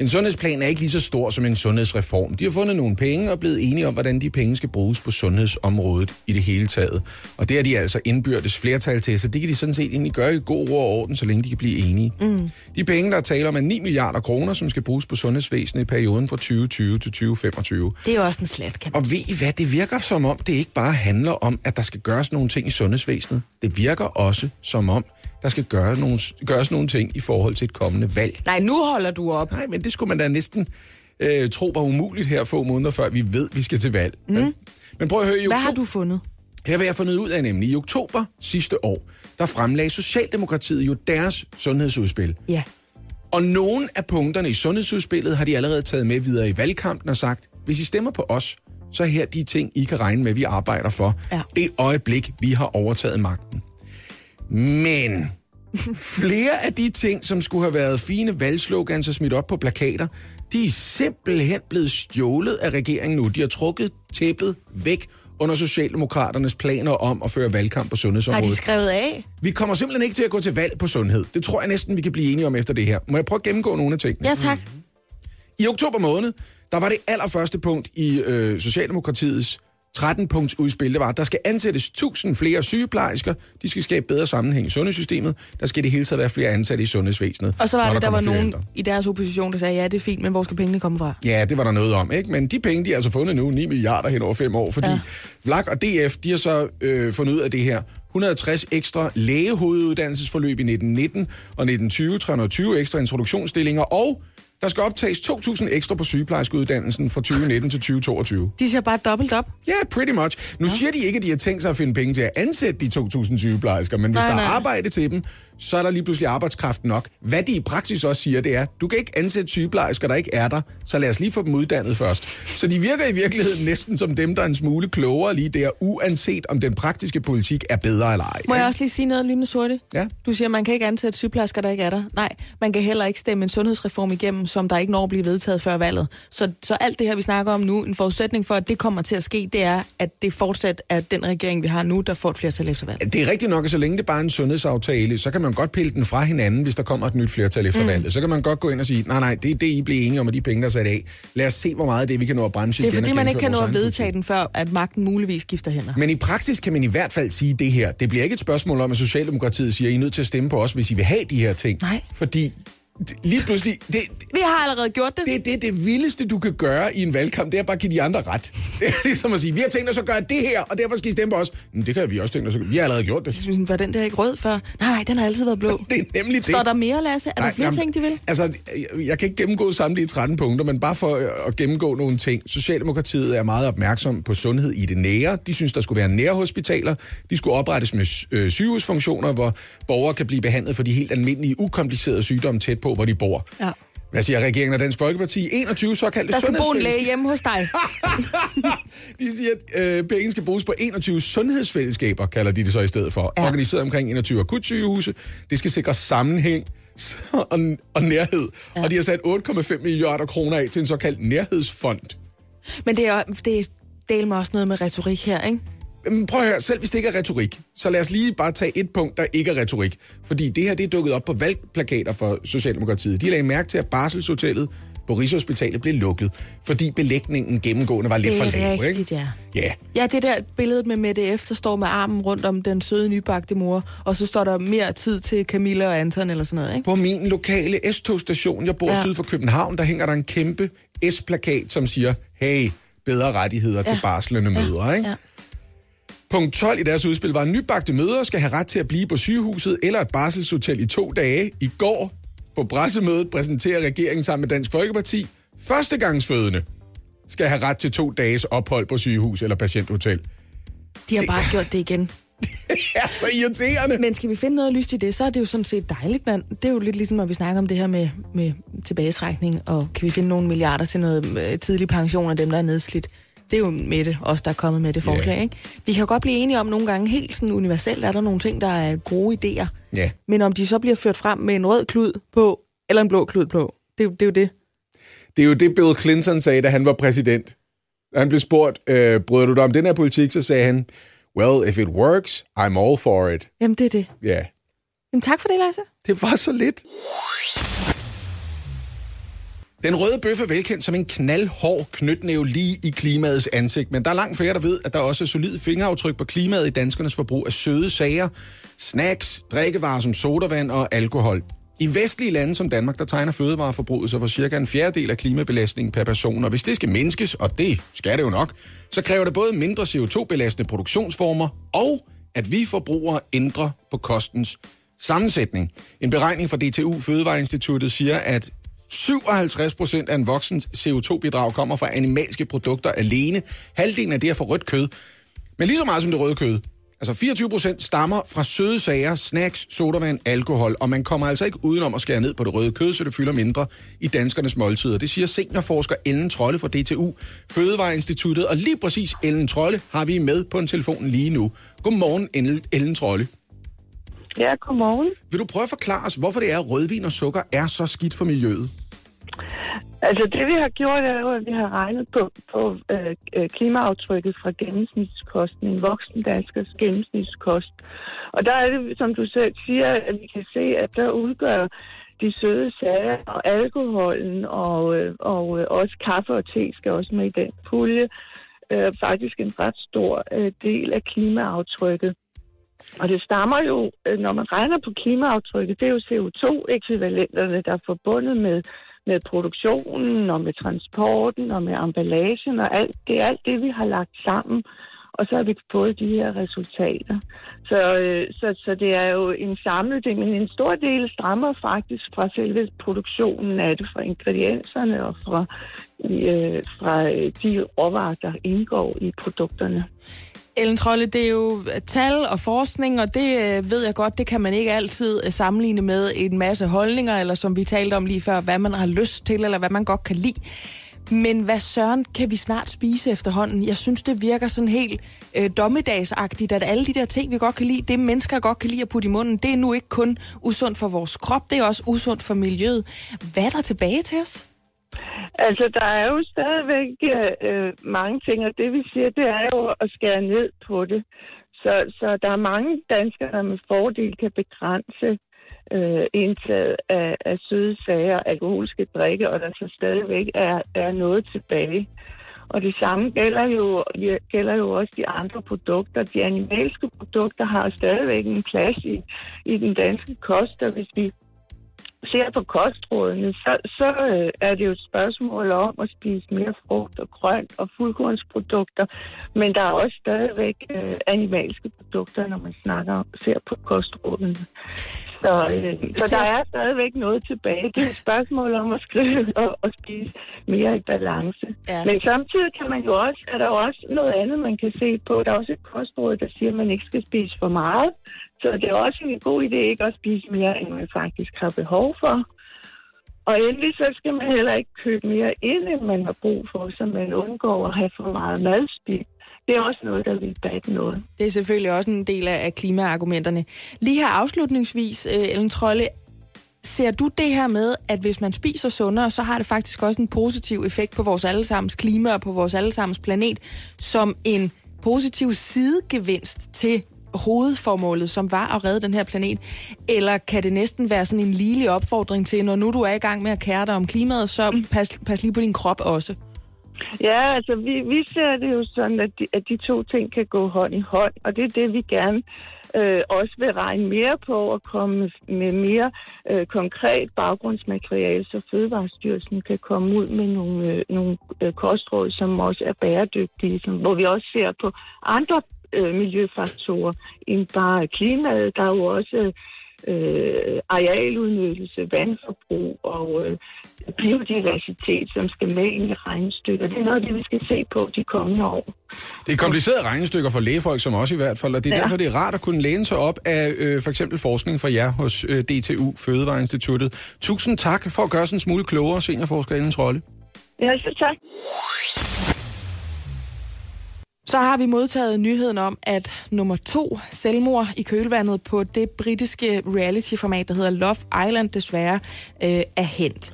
En sundhedsplan er ikke lige så stor som en sundhedsreform. De har fundet nogle penge og blevet enige om, hvordan de penge skal bruges på sundhedsområdet i det hele taget. Og det er de altså indbyrdes flertal til, så det kan de sådan set egentlig gøre i god ro og orden, så længe de kan blive enige. Mm. De penge, der er tale om, er 9 milliarder kroner, som skal bruges på sundhedsvæsenet i perioden fra 2020 til 2025. Det er jo også en slat, kan man Og ved I hvad, det virker som om, det ikke bare handler om, at der skal gøres nogle ting i sundhedsvæsenet. Det virker også som om, der skal gøre nogle, gøres nogle ting i forhold til et kommende valg. Nej, nu holder du op. Nej, men det skulle man da næsten øh, tro var umuligt her få måneder før vi ved, vi skal til valg. Mm. Men, men prøv at høre, i Hvad oktober, har du fundet? her vil jeg fundet ud af nemlig, i oktober sidste år, der fremlagde Socialdemokratiet jo deres sundhedsudspil. Ja. Og nogle af punkterne i sundhedsudspillet har de allerede taget med videre i valgkampen og sagt, hvis I stemmer på os, så er her de ting, I kan regne med, vi arbejder for. Ja. Det øjeblik, vi har overtaget magten. Men flere af de ting, som skulle have været fine valgslogans og smidt op på plakater, de er simpelthen blevet stjålet af regeringen nu. De har trukket tæppet væk under Socialdemokraternes planer om at føre valgkamp på Har sundhedsområdet. de skrevet af? Vi kommer simpelthen ikke til at gå til valg på sundhed. Det tror jeg næsten, vi kan blive enige om efter det her. Må jeg prøve at gennemgå nogle af tingene? Ja, tak. I oktober måned, der var det allerførste punkt i øh, Socialdemokratiets 13-punkts udspil, det var, at der skal ansættes 1000 flere sygeplejersker, de skal skabe bedre sammenhæng i sundhedssystemet, der skal det hele taget være flere ansatte i sundhedsvæsenet. Og så var det, der var kommer flere nogen ældre. i deres opposition, der sagde, ja, det er fint, men hvor skal pengene komme fra? Ja, det var der noget om, ikke? Men de penge, de har altså fundet nu, 9 milliarder hen over fem år, fordi ja. VLAK og DF, de har så øh, fundet ud af det her. 160 ekstra lægehoveduddannelsesforløb i 1919 og 1920, 320 ekstra introduktionsstillinger, og der skal optages 2.000 ekstra på sygeplejerskeuddannelsen fra 2019 til 2022. De siger bare dobbelt op. Ja, yeah, pretty much. Nu ja. siger de ikke, at de har tænkt sig at finde penge til at ansætte de 2.000 sygeplejersker, men hvis Nej, der er nej. arbejde til dem, så er der lige pludselig arbejdskraft nok. Hvad de i praksis også siger, det er, du kan ikke ansætte sygeplejersker, der ikke er der, så lad os lige få dem uddannet først. Så de virker i virkeligheden næsten som dem, der er en smule klogere lige der, uanset om den praktiske politik er bedre eller ej. Må jeg også lige sige noget lynende sorte? Ja. Du siger, man kan ikke ansætte sygeplejersker, der ikke er der. Nej, man kan heller ikke stemme en sundhedsreform igennem, som der ikke når at blive vedtaget før valget. Så, så alt det her, vi snakker om nu, en forudsætning for, at det kommer til at ske, det er, at det fortsat er den regering, vi har nu, der får et flertal efter valget. Det er rigtigt nok, at så længe det bare er en sundhedsaftale, så kan man godt pille den fra hinanden, hvis der kommer et nyt flertal efter mm. valget. Så kan man godt gå ind og sige, nej, nej, det er det, I blev enige om, og de penge, der er sat af. Lad os se, hvor meget af det, vi kan nå at bremse Det er fordi, man ikke kan nå at vedtage den, før at magten muligvis skifter hænder. Men i praksis kan man i hvert fald sige det her. Det bliver ikke et spørgsmål om, at Socialdemokratiet siger, at I er nødt til at stemme på os, hvis I vil have de her ting. Nej. Fordi lige pludselig, det, Vi har allerede gjort det. det, det, det vildeste, du kan gøre i en valgkamp, det er bare at give de andre ret. [laughs] Det er ligesom at sige, vi har tænkt os at gøre det her, og derfor skal I stemme på os. Men det kan vi også tænkt os at gøre. Vi har allerede gjort det. Var den der ikke rød før? Nej, nej, den har altid været blå. [laughs] Det er nemlig det. Står der mere, Lasse? Er der flere jamen, ting, de vil? Altså, jeg, jeg kan ikke gennemgå samtlige 13 punkter, men bare for at gennemgå nogle ting. Socialdemokratiet er meget opmærksom på sundhed i det nære. De synes, der skulle være nærhospitaler. De skulle oprettes med øh, sygehusfunktioner, hvor borgere kan blive behandlet for de helt almindelige, ukomplicerede sygdomme tæt på, hvor de bor. Ja. Hvad siger regeringen og Dansk Folkeparti? 21 såkaldte Der skal bo en læge hjemme hos dig. [laughs] De siger, at øh, penge skal bruges på 21 sundhedsfællesskaber, kalder de det så i stedet for. Ja. Organiseret omkring 21 akutsygehuse. Det skal sikre sammenhæng [laughs] og, og nærhed. Ja. Og de har sat 8,5 milliarder kroner af til en såkaldt nærhedsfond. Men det er, det er del med også noget med retorik her, ikke? Men prøv at høre, selv hvis det ikke er retorik, så lad os lige bare tage et punkt, der ikke er retorik. Fordi det her, det er dukket op på valgplakater for Socialdemokratiet. De lagde mærke til, at Barselshotellet på Rigshospitalet blev lukket, fordi belægningen gennemgående var lidt Det for er lav. rigtigt, ikke? ja. Ja, Ja, det der billede med Mette F., der står med armen rundt om den søde nybagte mor, og så står der mere tid til Camilla og Anton eller sådan noget, ikke? På min lokale S-togstation, jeg bor ja. Ja. syd for København, der hænger der en kæmpe S-plakat, som siger, hey, bedre rettigheder ja. til barslende mødre. Ikke? ja. Punkt 12 i deres udspil var, at nybagte mødre skal have ret til at blive på sygehuset eller et barselshotel i to dage. I går på pressemødet præsenterer regeringen sammen med Dansk Folkeparti, førstegangsfødende skal have ret til to dages ophold på sygehus eller patienthotel. De har bare gjort det igen. [laughs] Det er så irriterende. Men skal vi finde noget lyst i det, så er det jo sådan set dejligt. Man. Det er jo lidt ligesom, når vi snakker om det her med, med tilbagetrækning, og kan vi finde nogle milliarder til noget øh, tidlig pension af dem, der er nedslidt. Det er jo med det, os der er kommet med det forslag, Ja. ikke? Vi kan jo godt blive enige om nogle gange, helt sådan universelt er der nogle ting, der er gode idéer. Ja. Men om de så bliver ført frem med en rød klud på, eller en blå klud på, det, er det er jo det. Det er jo det, Bill Clinton sagde, da han var præsident. Da han blev spurgt, øh, bryder du dig om den her politik, så sagde han, well, if it works, I'm all for it. Jamen, det er det. Ja, Jamen, tak for det, Lasse. det var så lidt. Den røde bøf er velkendt som en knaldhård knytnæve lige i klimaets ansigt, men der er langt flere, der ved, at der også er solid fingeraftryk på klimaet i danskernes forbrug af søde sager, snacks, drikkevarer som sodavand og alkohol. I vestlige lande som Danmark, der tegner fødevareforbruget sig for cirka en fjerdedel af klimabelastningen per person, og hvis det skal mindskes, og det skal det jo nok, så kræver det både mindre CO2-belastende produktionsformer, og at vi forbrugere ændrer på kostens sammensætning. En beregning fra DTU Fødevareinstituttet siger, at 57 procent af en voksens CO2-bidrag kommer fra animalske produkter alene. Halvdelen af det er fra rødt kød. Men lige så meget som det røde kød. Altså 24 procent stammer fra søde sager, snacks, sodavand, alkohol, og man kommer altså ikke udenom at skære ned på det røde kød, så det fylder mindre i danskernes måltider. Det siger seniorforsker Ellen Trolle fra DTU, Fødevareinstituttet, og lige præcis Ellen Trolle har vi med på en telefon lige nu. Godmorgen, Ellen- Trolle. Ja, godmorgen. Vil du prøve at forklare os, hvorfor det er, at rødvin og sukker er så skidt for miljøet? Altså det vi har gjort er jo, at vi har regnet på, på øh, øh, klimaaftrykket fra gennemsnitskosten, en voksen danskers gennemsnitskost. Og der er det, som du selv siger, at vi kan se, at der udgør de søde sager og alkoholen og, øh, og øh, også kaffe og te skal også med i den pulje. øh, faktisk en ret stor øh, del af klimaaftrykket. Og det stammer jo, øh, når man regner på klimaaftrykket, det er jo CO2-ekvivalenterne, der er forbundet med, med produktionen og med transporten og med emballagen og alt. Det er alt det, vi har lagt sammen og så har vi fået de her resultater. Så, øh, så, så det er jo en samlet del, men en stor del strammer faktisk fra selve produktionen af det, fra ingredienserne og fra, øh, fra øh, de råvarer, der indgår i produkterne. Ellen Trolle, det er jo tal og forskning, og det øh, ved jeg godt, det kan man ikke altid øh, sammenligne med en masse holdninger, eller som vi talte om lige før, hvad man har lyst til, eller hvad man godt kan lide. Men hvad søren kan vi snart spise efterhånden? Jeg synes, det virker sådan helt øh, dommedagsagtigt, at alle de der ting, vi godt kan lide, det mennesker godt kan lide at putte i munden, det er nu ikke kun usundt for vores krop, det er også usundt for miljøet. Hvad er der tilbage til os? Altså, der er jo stadigvæk øh, mange ting, og det vi siger, det er jo at skære ned på det. Så, så der er mange danskere, der med fordel kan begrænse øh, indtaget af, af søde sager, alkoholiske drikke, og der så stadigvæk er, er noget tilbage. Og det samme gælder jo, gælder jo også de andre produkter. De animalske produkter har stadigvæk en plads i, i den danske kost, og hvis vi ser på kostrådene, så, så øh, er det jo et spørgsmål om at spise mere frugt og grønt og fuldkornsprodukter, men der er også stadigvæk øh, animalske produkter, når man snakker ser på kostrådene. Så, øh, så der er stadigvæk noget tilbage. Det er et spørgsmål om at skrive [laughs] og, og spise mere i balance. Ja. Men samtidig kan man jo også, er der jo også noget andet, man kan se på. Der er også et kostråd, der siger, at man ikke skal spise for meget. Så det er også en god idé ikke at spise mere, end man faktisk har behov for. Og endelig så skal man heller ikke købe mere ind, end man har brug for, så man undgår at have for meget madspild. Det er også noget, der vil batte noget. Det er selvfølgelig også en del af klimaargumenterne. Lige her afslutningsvis, øh, Ellen Trolle, ser du det her med, at hvis man spiser sundere, så har det faktisk også en positiv effekt på vores allesammens klima og på vores allesammens planet, som en positiv sidegevinst til hovedformålet, som var at redde den her planet? Eller kan det næsten være sådan en lille opfordring til, når nu du er i gang med at kære dig om klimaet, så mm. pas, pas lige på din krop også? Ja, altså vi, vi ser det jo sådan, at de, at de to ting kan gå hånd i hånd, og det er det, vi gerne øh, også vil regne mere på at komme med mere øh, konkret baggrundsmateriale, så Fødevarestyrelsen kan komme ud med nogle, øh, nogle øh, kostråd, som også er bæredygtige, som, hvor vi også ser på andre øh, miljøfaktorer end bare klimaet. Der er jo også øh, arealudnyttelse, vandforbrug og øh, biodiversitet, som skal med ind i regnestykker. Det er noget af det, vi skal se på de kommende år. Det er komplicerede regnestykker for lægefolk, som også i hvert fald, og det er ja. derfor, det er rart at kunne læne sig op af øh, for eksempel forskning fra jer hos øh, DTU, Fødevareinstituttet. Tusind tak for at gøre sådan en smule klogere, seniorforsker Ellens rolle. Ja, så tak. Så har vi modtaget nyheden om, at nummer to selvmord i kølvandet på det britiske reality-format, der hedder Love Island, desværre øh, er hent.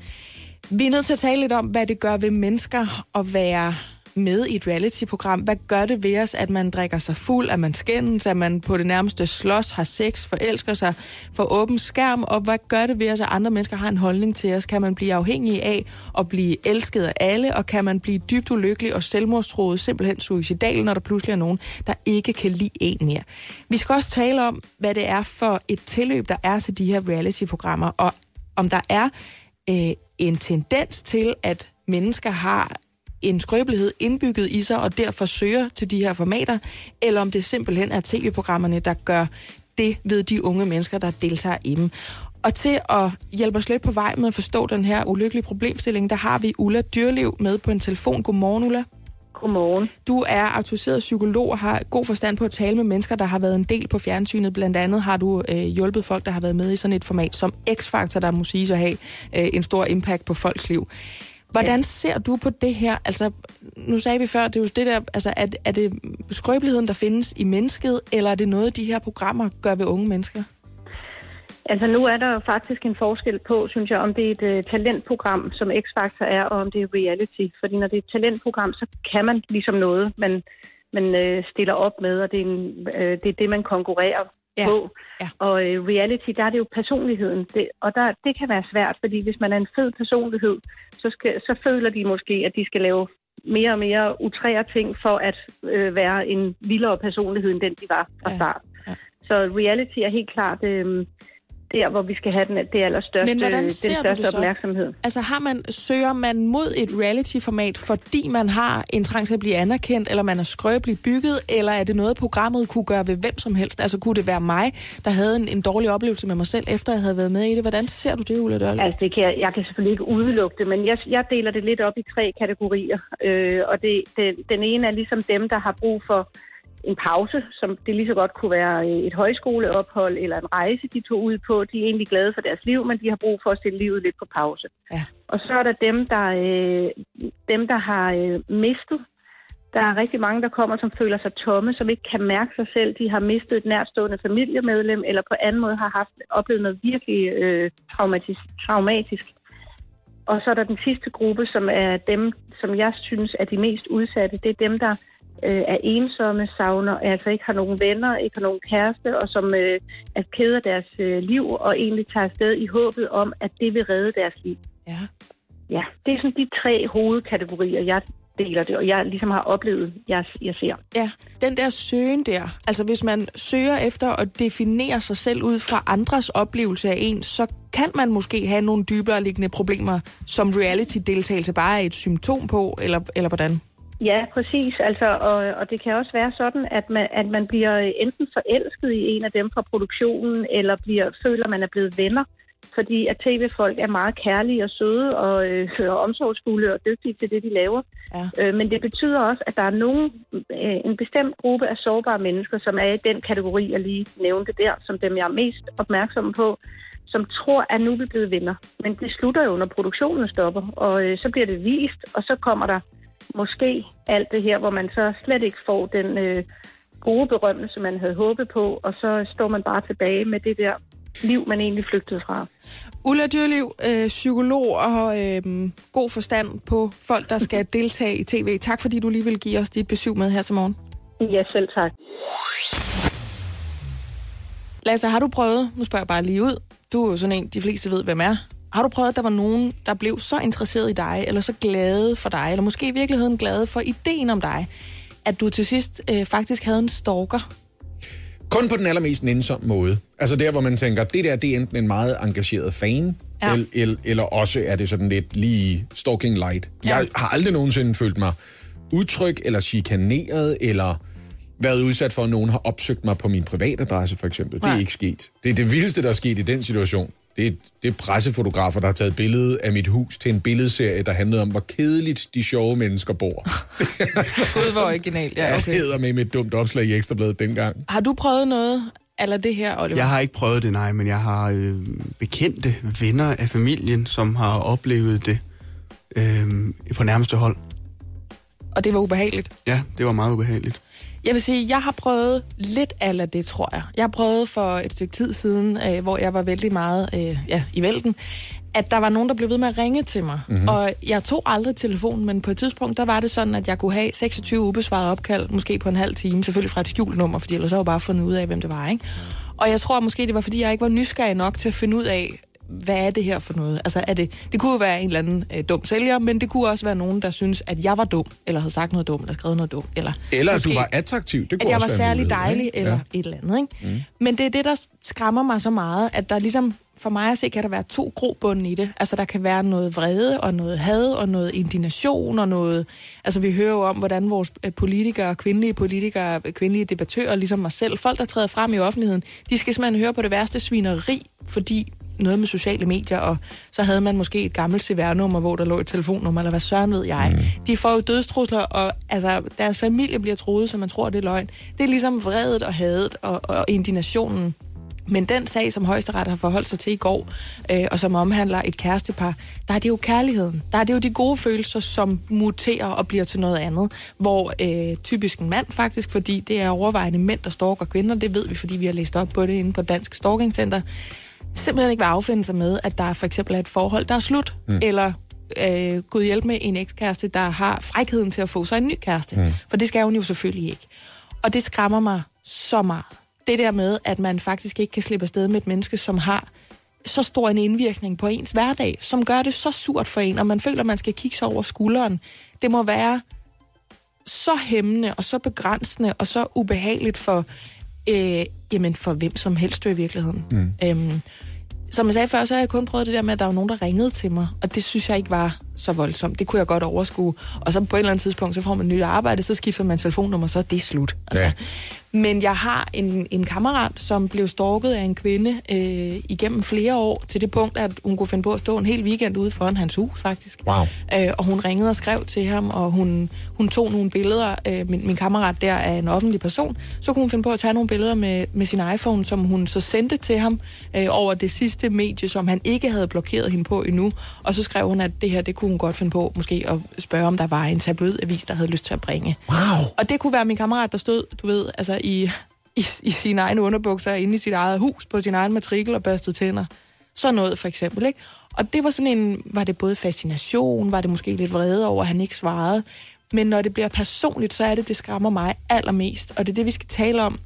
Vi er nødt til at tale lidt om, hvad det gør ved mennesker at være med i et reality-program. Hvad gør det ved os, at man drikker sig fuld, at man skændes, at man på det nærmeste slås, har sex, forelsker sig for åben skærm, og hvad gør det ved os, at andre mennesker har en holdning til os? Kan man blive afhængig af at blive elsket af alle, og kan man blive dybt ulykkelig og selvmordstroet, simpelthen suicidal, når der pludselig er nogen, der ikke kan lide en mere? Vi skal også tale om, hvad det er for et tilløb, der er til de her reality-programmer, og om der er øh, en tendens til, at mennesker har en skrøbelighed indbygget i sig, og derfor søger til de her formater, eller om det simpelthen er tv-programmerne, der gør det ved de unge mennesker, der deltager i dem. Og til at hjælpe os lidt på vej med at forstå den her ulykkelige problemstilling, der har vi Ulla Dyrliv med på en telefon. Godmorgen, Ulla. Godmorgen. Du er autoriseret psykolog og har god forstand på at tale med mennesker, der har været en del på fjernsynet. Blandt andet har du øh, hjulpet folk, der har været med i sådan et format som X-Factor, der må sige at have øh, en stor impact på folks liv. Hvordan ser du på det her? Altså, nu sagde vi før, det er jo det der, altså, er, er det skrøbeligheden, der findes i mennesket, eller er det noget, de her programmer gør ved unge mennesker? Altså nu er der jo faktisk en forskel på, synes jeg, om det er et uh, talentprogram, som X-Factor er, og om det er reality. Fordi når det er et talentprogram, så kan man ligesom noget, man, man uh, stiller op med, og det er, en, uh, det er det, man konkurrerer ja. på. Ja. Og uh, reality, der er det jo personligheden. Det, og der, det kan være svært, fordi hvis man er en fed personlighed, så, skal, så føler de måske, at de skal lave mere og mere utrære ting for at øh, være en vildere personlighed end den, de var fra Ja, start. ja. Så reality er helt klart øh, der, hvor vi skal have den, det allerstørste, Men hvordan den ser du største så? opmærksomhed. Altså har man, søger man mod et reality-format, fordi man har en trang til at blive anerkendt, eller man er skrøbeligt bygget, eller er det noget, programmet kunne gøre ved hvem som helst? Altså kunne det være mig, der havde en, en dårlig oplevelse med mig selv, efter jeg havde været med i det? Hvordan ser du det, Ulla Dørle? Altså, det kan jeg, jeg kan selvfølgelig ikke udelukke det, men jeg, jeg deler det lidt op i tre kategorier. Øh, og det, det, den ene er ligesom dem, der har brug for en pause, som det lige så godt kunne være øh, et højskoleophold eller en rejse, de tog ud på. De er egentlig glade for deres liv, men de har brug for at stille livet lidt på pause. Ja. Og så er der dem, der, øh, dem, der har øh, mistet. Der er rigtig mange, der kommer, som føler sig tomme, som ikke kan mærke sig selv. De har mistet et nærstående familiemedlem, eller på anden måde har haft oplevet noget virkelig øh, traumatisk, traumatisk. Og så er der den sidste gruppe, som er dem, som jeg synes er de mest udsatte. Det er dem, der øh, er ensomme, savner, altså ikke har nogen venner, ikke har nogen kæreste, og som øh, er ked af deres øh, liv, og egentlig tager afsted i håbet om, at det vil redde deres liv. Ja. Ja, det er sådan de tre hovedkategorier, jeg deler det, og jeg ligesom har oplevet, jeg, jeg ser. Ja, den der søgen der, altså hvis man søger efter at definere sig selv ud fra andres oplevelse af en, så kan man måske have nogle dybere liggende problemer, som reality-deltagelse bare er et symptom på, eller, eller hvordan? Ja, præcis. Altså, og, og det kan også være sådan, at man, at man bliver enten forelsket i en af dem fra produktionen, eller bliver, føler, man er blevet venner, fordi at tv-folk er meget kærlige og søde og, øh, og omsorgsfulde og dygtige til det, de laver. Ja. Øh, men det betyder også, at der er nogen, øh, en bestemt gruppe af sårbare mennesker, som er i den kategori, jeg lige nævnte der, som dem, jeg er mest opmærksom på, som tror, at nu er vi blevet venner. Men det slutter jo, når produktionen stopper, og øh, så bliver det vist, og så kommer der måske alt det her, hvor man så slet ikke får den øh, gode berømmelse, man havde håbet på, og så står man bare tilbage med det der liv, man egentlig flygtede fra. Ulla Dyrliv, øh, psykolog og øh, god forstand på folk, der skal [laughs] deltage i tv. Tak fordi du lige vil give os dit besøg med her til morgen. Ja, selv tak. Lasse, har du prøvet, nu spørger jeg bare lige ud, du er jo sådan en, de fleste ved, hvem er. Har du prøvet, at der var nogen, der blev så interesseret i dig, eller så glade for dig, eller måske i virkeligheden glade for ideen om dig, at du til sidst øh, faktisk havde en stalker? Kun på den allermest nænsomme måde. Altså der, hvor man tænker, det der, det er enten en meget engageret fan, Ja. eller, eller, eller også er det sådan lidt lige stalking light. Ja. Jeg har aldrig nogensinde følt mig utryg, eller chikaneret, eller været udsat for, at nogen har opsøgt mig på min privatadresse, for eksempel. Det Nej. er ikke sket. Det er det vildeste, der er sket i den situation. Det er, det er pressefotografer, der har taget billede af mit hus til en billedserie, der handlede om, hvor kedeligt de sjove mennesker bor. [laughs] Gud, hvor originalt. Ja, Jeg okay. hedder med et dumt opslag i Ekstrabladet dengang. Har du prøvet noget eller det her, Oliver? Jeg har ikke prøvet det, nej, men jeg har øh, bekendte venner af familien, som har oplevet det øh, på nærmeste hold. Og det var ubehageligt. Ja, det var meget ubehageligt. Jeg vil sige, jeg har prøvet lidt af det, tror jeg. Jeg har prøvet for et stykke tid siden, øh, hvor jeg var vældig meget øh, ja, i vælten, at der var nogen, der blev ved med at ringe til mig. Mm-hmm. Og jeg tog aldrig telefonen, men på et tidspunkt, der var det sådan, at jeg kunne have 26 ubesvarede opkald, måske på en halv time, selvfølgelig fra et skjult nummer, fordi ellers havde jeg bare fundet ud af, hvem det var. Ikke? Og jeg tror måske, det var, fordi jeg ikke var nysgerrig nok til at finde ud af, hvad er det her for noget? Altså, er det, det kunne jo være en eller anden øh, dum sælger, men det kunne også være nogen, der synes, at jeg var dum, eller havde sagt noget dumt, eller skrevet noget dumt. Eller, Eller at du måske- var attraktiv. Det kunne at jeg var særlig mulighed, dejlig, ikke? eller Ja. et eller andet. Ikke? Mm. Men det er det, der skræmmer mig så meget, at der ligesom, for mig at se, kan der være to grobunde i det. Altså, der kan være noget vrede, og noget had, og noget indignation, og noget... Altså, vi hører jo om, hvordan vores øh, politikere, kvindelige politikere, kvindelige debattører, ligesom mig selv, folk, der træder frem i offentligheden, de skal simpelthen høre på det værste svineri, fordi noget med sociale medier, og så havde man måske et gammelt CVR-nummer, hvor der lå et telefonnummer, eller hvad søren ved jeg. Mm. De får jo dødstrusler, og altså, deres familie bliver troet, så man tror, det er løgn. Det er ligesom vredet og hadet og, og indignationen. Men den sag, som højesteret har forholdt sig til i går, øh, og som omhandler et kærestepar, der er det jo kærligheden. Der er det jo de gode følelser, som muterer og bliver til noget andet. Hvor øh, typisk en mand faktisk, fordi det er overvejende mænd, der stalker kvinder. Det ved vi, fordi vi har læst op på det inde på Dansk Stalking Center simpelthen ikke vil affinde sig med, at der for eksempel er et forhold, der er slut, mm. eller øh, gud hjælp med en ekskæreste, der har frækheden til at få sig en ny kæreste. Mm. For det skal hun jo selvfølgelig ikke. Og det skræmmer mig så meget. Det der med, at man faktisk ikke kan slippe afsted med et menneske, som har så stor en indvirkning på ens hverdag, som gør det så surt for en, og man føler, at man skal kigge sig over skulderen. Det må være så hæmmende og så begrænsende og så ubehageligt for, øh, jamen for hvem som helst i virkeligheden. Mm. Øhm, som jeg sagde før, så har jeg kun prøvet det der med, at der var nogen, der ringede til mig, og det synes jeg ikke var så voldsomt. Det kunne jeg godt overskue. Og så på et eller andet tidspunkt, så får man nyt arbejde, så skifter man telefonnummer, så er det slut. Altså. Ja. Men jeg har en, en kammerat, som blev stalket af en kvinde øh, igennem flere år, til det punkt, at hun kunne finde på at stå en hel weekend ude foran hans hus, faktisk. Wow. Øh, og hun ringede og skrev til ham, og hun, hun tog nogle billeder. Øh, min, min kammerat der er en offentlig person. Så kunne hun finde på at tage nogle billeder med, med sin iPhone, som hun så sendte til ham øh, over det sidste medie, som han ikke havde blokeret hende på endnu. Og så skrev hun, at det her, det kunne hun godt finde på, måske at spørge, om der var en tabloidavis, der havde lyst til at bringe. Wow. Og det kunne være min kammerat, der stod, du ved, altså i, i, i sine egne underbukser, inde i sit eget hus, på sin egen matrikel og børstede tænder. Sådan noget for eksempel, ikke? Og det var sådan en, var det både fascination, var det måske lidt vrede over, at han ikke svarede. Men når det bliver personligt, så er det, det skræmmer mig allermest. Og det er det, vi skal tale om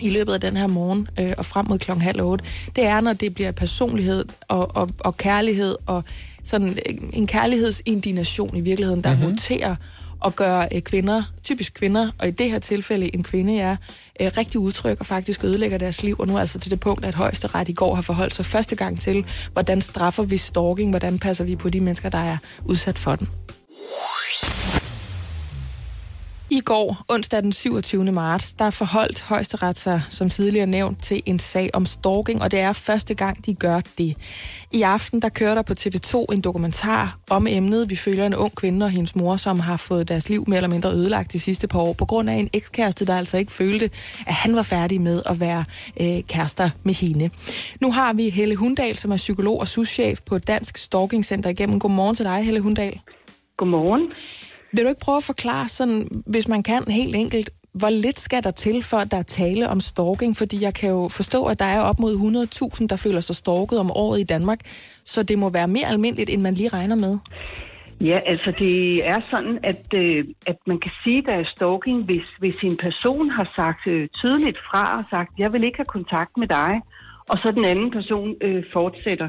i løbet af den her morgen øh, og frem mod klokken halv otte. Det er, når det bliver personlighed og, og, og kærlighed og sådan øh, en kærlighedsindignation i virkeligheden, der mm-hmm. roterer og gør øh, kvinder, typisk kvinder, og i det her tilfælde en kvinde er, øh, rigtig udtryk og faktisk ødelægger deres liv, og nu er altså til det punkt, at højesteret i går har forholdt sig første gang til, hvordan straffer vi stalking, hvordan passer vi på de mennesker, der er udsat for den. I går, onsdag den 27. marts, der forholdt højesteret sig, som tidligere nævnt, til en sag om stalking, og det er første gang, de gør det. I aften, der kører der på TV2 en dokumentar om emnet. Vi følger en ung kvinde og hendes mor, som har fået deres liv mere eller mindre ødelagt de sidste par år, på grund af en ekskæreste, der altså ikke følte, at han var færdig med at være øh, kærester med hende. Nu har vi Helle Hundal, som er psykolog og souschef på Dansk Stalking Center igennem. Godmorgen til dig, Helle Hundal. Godmorgen. Vil du ikke prøve at forklare, sådan, hvis man kan helt enkelt, hvor lidt skal der til, for at der er tale om stalking? Fordi jeg kan jo forstå, at der er op mod 100.000, der føler sig stalket om året i Danmark. Så det må være mere almindeligt, end man lige regner med. Ja, altså det er sådan, at, øh, at man kan sige, at der er stalking, hvis, hvis en person har sagt øh, tydeligt fra og sagt, jeg vil ikke have kontakt med dig, og så den anden person øh, fortsætter.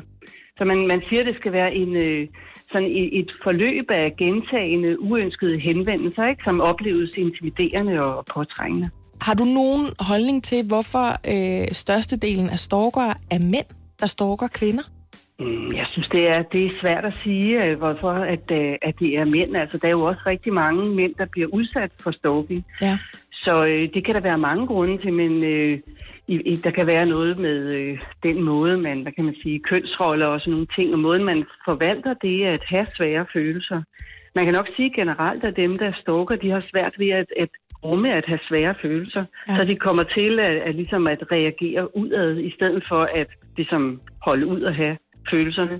Så man, man siger, at det skal være en, øh, sådan et, forløb af gentagende uønskede henvendelser, ikke, som opleves intimiderende og påtrængende. Har du nogen holdning til, hvorfor øh, størstedelen af stalkere er mænd, der stalker kvinder? Mm, Jeg synes, det er, det er svært at sige, øh, hvorfor at, øh, at det er mænd. Altså, der er jo også rigtig mange mænd, der bliver udsat for stalking. Ja. Så øh, det kan der være mange grunde til, men øh, i, der kan være noget med øh, den måde, man, hvad kan man sige, kønsroller og sådan nogle ting, og måden, man forvalter det at have svære følelser. Man kan nok sige generelt, at dem, der stalker, de har svært ved at, at rumme at have svære følelser. Ja. Så de kommer til at, at, ligesom at reagere udad, i stedet for at ligesom holde ud og have følelserne.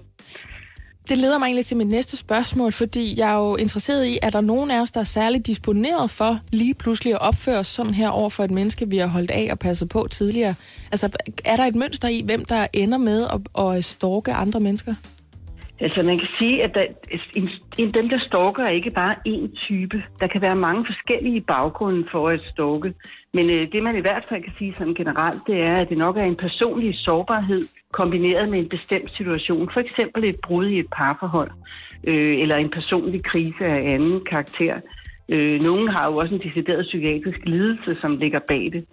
Det leder mig egentlig til mit næste spørgsmål, fordi jeg er jo interesseret i, er der nogen af os, der er særligt disponeret for lige pludselig at opføre os sådan her over for et menneske, vi har holdt af og passet på tidligere? Altså, er der et mønster i, hvem der ender med at, at stalke andre mennesker? Altså man kan sige, at der, en, en, dem, der stalker, er ikke bare én type. Der kan være mange forskellige baggrunde for at stalke. Men øh, det man i hvert fald kan sige sådan generelt, det er, at det nok er en personlig sårbarhed kombineret med en bestemt situation. For eksempel et brud i et parforhold, øh, eller en personlig krise af anden karakter. Øh, nogen har jo også en decideret psykiatrisk lidelse, som ligger bag det.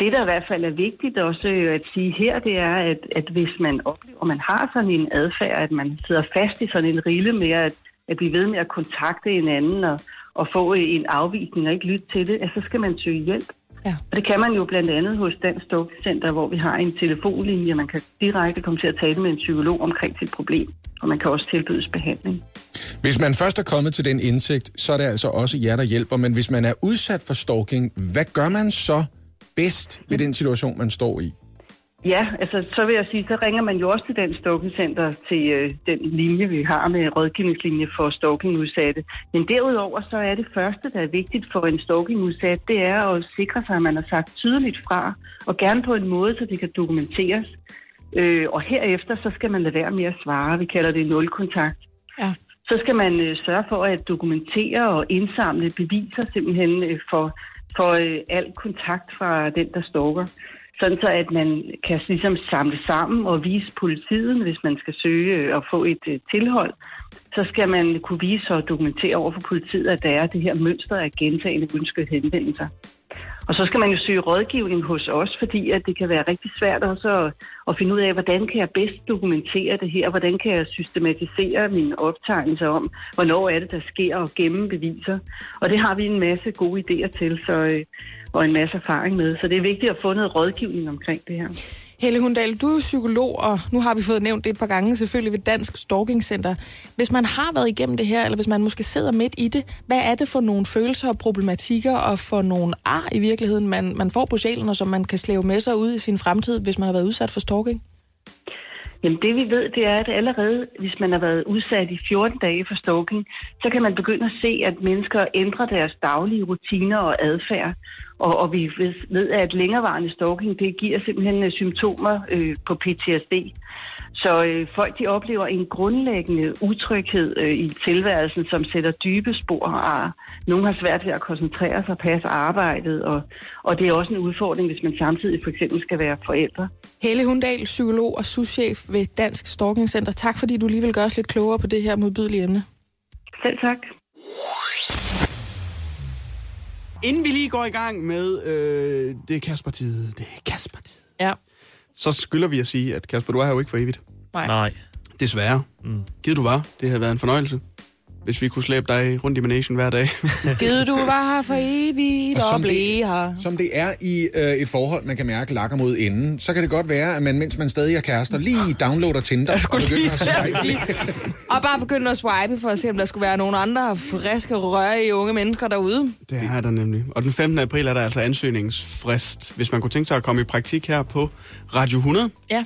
Det, der i hvert fald er vigtigt også øh, at sige her, det er, at, at hvis man oplever, at man har sådan en adfærd, at man sidder fast i sådan en rille med at, at blive ved med at kontakte en anden og, og få en afvisning og ikke lytte til det, at så skal man søge hjælp. Ja. Og det kan man jo blandt andet hos Dansk Stalking Center, hvor vi har en telefonlinje, man kan direkte komme til at tale med en psykolog omkring sit problem, og man kan også tilbydes behandling. Hvis man først er kommet til den indsigt, så er det altså også jer, der hjælper. Men hvis man er udsat for stalking, hvad gør man så bedst ved den situation, man står i? Ja, altså så vil jeg sige, så ringer man jo også til den Stalking Center til øh, den linje, vi har med rådgivningslinje for stalkingudsatte. Men derudover så er det første, der er vigtigt for en stalkingudsat, det er at sikre sig, at man har sagt tydeligt fra, og gerne på en måde, så det kan dokumenteres. Øh, og herefter så skal man lade være med at svare. Vi kalder det nulkontakt. Ja. Så skal man øh, sørge for at dokumentere og indsamle beviser simpelthen øh, for, for øh, al kontakt fra den, der stalker. sådan så at man kan ligesom samle sammen og vise politiet, hvis man skal søge øh, og få et øh, tilhold, så skal man kunne vise og dokumentere over for politiet, at der er det her mønster af gentagende ønskede henvendelser. Og så skal man jo søge rådgivning hos os, fordi at det kan være rigtig svært også at, at finde ud af, hvordan kan jeg bedst dokumentere det her, hvordan kan jeg systematisere mine optegnelser om, hvornår er det, der sker, og gemme beviser. Og det har vi en masse gode idéer til, så, øh, og en masse erfaring med. Så det er vigtigt at få noget rådgivning omkring det her. Helle Hundal, du er psykolog, og nu har vi fået nævnt det et par gange, selvfølgelig ved Dansk Stalking Center. Hvis man har været igennem det her, eller hvis man måske sidder midt i det, hvad er det for nogle følelser og problematikker, og for nogle ar i virkeligheden, man, man får på sjælen, og som man kan slæve med sig ud i sin fremtid, hvis man har været udsat for stalking? Jamen det vi ved, det er, at allerede hvis man har været udsat i 14 dage for stalking, så kan man begynde at se, at mennesker ændrer deres daglige rutiner og adfærd. Og, og vi ved, at længerevarende stalking, det giver simpelthen øh, symptomer øh, på PTSD. Så øh, folk de oplever en grundlæggende utryghed øh, i tilværelsen, som sætter dybe spor og nogle har svært ved at koncentrere sig og passe arbejdet, og, og det er også en udfordring, hvis man samtidig for eksempel skal være forældre. Helle Hundal, psykolog og souschef ved Dansk Stalking Center. Tak fordi du lige vil gøre os lidt klogere på det her modbydelige emne. Selv tak. Inden vi lige går i gang med øh, det er Kasper-tid, det er Kasper-tid, Ja. så skylder vi at sige, at Kasper, du er her jo ikke for evigt. Nej. Nej. Desværre. Mm. Givet du var, det havde været en fornøjelse. Hvis vi kunne slæbe dig rundt i managen hver dag. [laughs] Givet du var her for evigt Og og som blev det- her. Som det er i øh, et forhold, man kan mærke lakker mod enden, så kan det godt være, at man, mens man stadig er kærester, lige downloader Tinder og begynder at [laughs] swipe. Og bare begynde at swipe for at se, om der skulle være nogle andre friske, rørige unge mennesker derude. Det er der nemlig. Og den 15. april er der altså ansøgningsfrist, hvis man kunne tænke sig at komme i praktik her på Radio 100. Ja.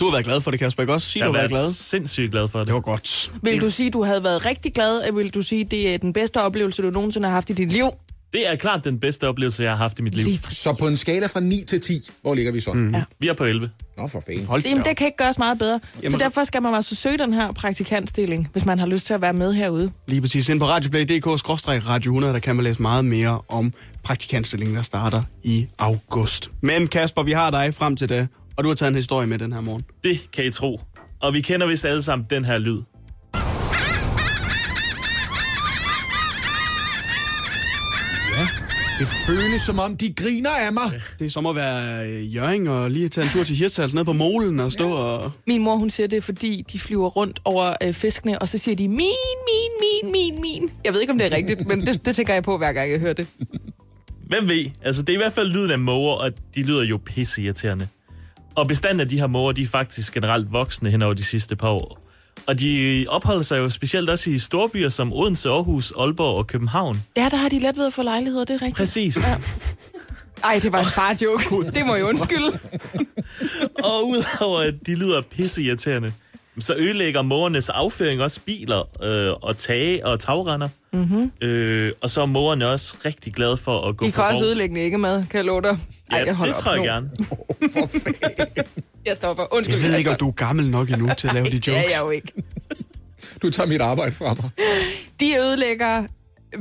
Du har været glad for det, Kasper, ikke også? Sig, Jeg du har været glad. sindssygt glad for det. Det var godt. Vil du sige, du havde været rigtig glad, eller vil du sige, det er den bedste oplevelse, du nogensinde har haft i dit liv? Det er klart den bedste oplevelse, jeg har haft i mit liv. Lige præcis. Så på en skala fra 9 til 10, hvor ligger vi så? Mm. Ja. Vi er på 11. Nå, for fanden. Hold Jamen, det kan ikke gøres meget bedre. Jamen- så derfor skal man altså søge den her praktikantstilling, hvis man har lyst til at være med herude. Lige præcis. Ind på radioplay.dk-radio 100, der kan man læse meget mere om praktikantstillingen, der starter i august. Men Kasper, vi har dig frem til det, og du har taget en historie med den her morgen. Det kan I tro. Og vi kender vist alle sammen den her lyd. Det føles som om, de griner af mig. Det er som at være øh, Jørgen og lige tage en tur til Hirtshals ned på molen og stå og... Min mor, hun siger det, er, fordi de flyver rundt over øh, fiskene, og så siger de, min, min, min, min, min. Jeg ved ikke, om det er rigtigt, men det, det tænker jeg på, hver gang jeg hører det. Hvem ved? Altså, det er i hvert fald lyden af måger, og de lyder jo pisseirriterende. Og bestanden af de her måger, de er faktisk generelt voksne hen over de sidste par år. Og de opholder sig jo specielt også i storbyer som Odense, Aarhus, Aalborg og København. Ja, der har de let ved at få lejligheder, det er rigtigt. Præcis. Ja. Ej, det var en far joke. Det må jeg undskylde. Og udover at de lyder pisseirriterende, så ødelægger mågernes afføring også biler øh, og tage og tagrender. Mm-hmm. Øh, og så er mågerne også rigtig glade for at gå De på kan også ødelægge æggemad, kan jeg love dig. Ej, Ja, jeg holder det tror jeg nu. gerne. [laughs] Jeg stopper. Undskyld. Jeg ved ikke, om du er gammel nok endnu til at lave [laughs] de jokes. Ja, jeg er jo ikke. Du tager mit arbejde fra mig. De ødelægger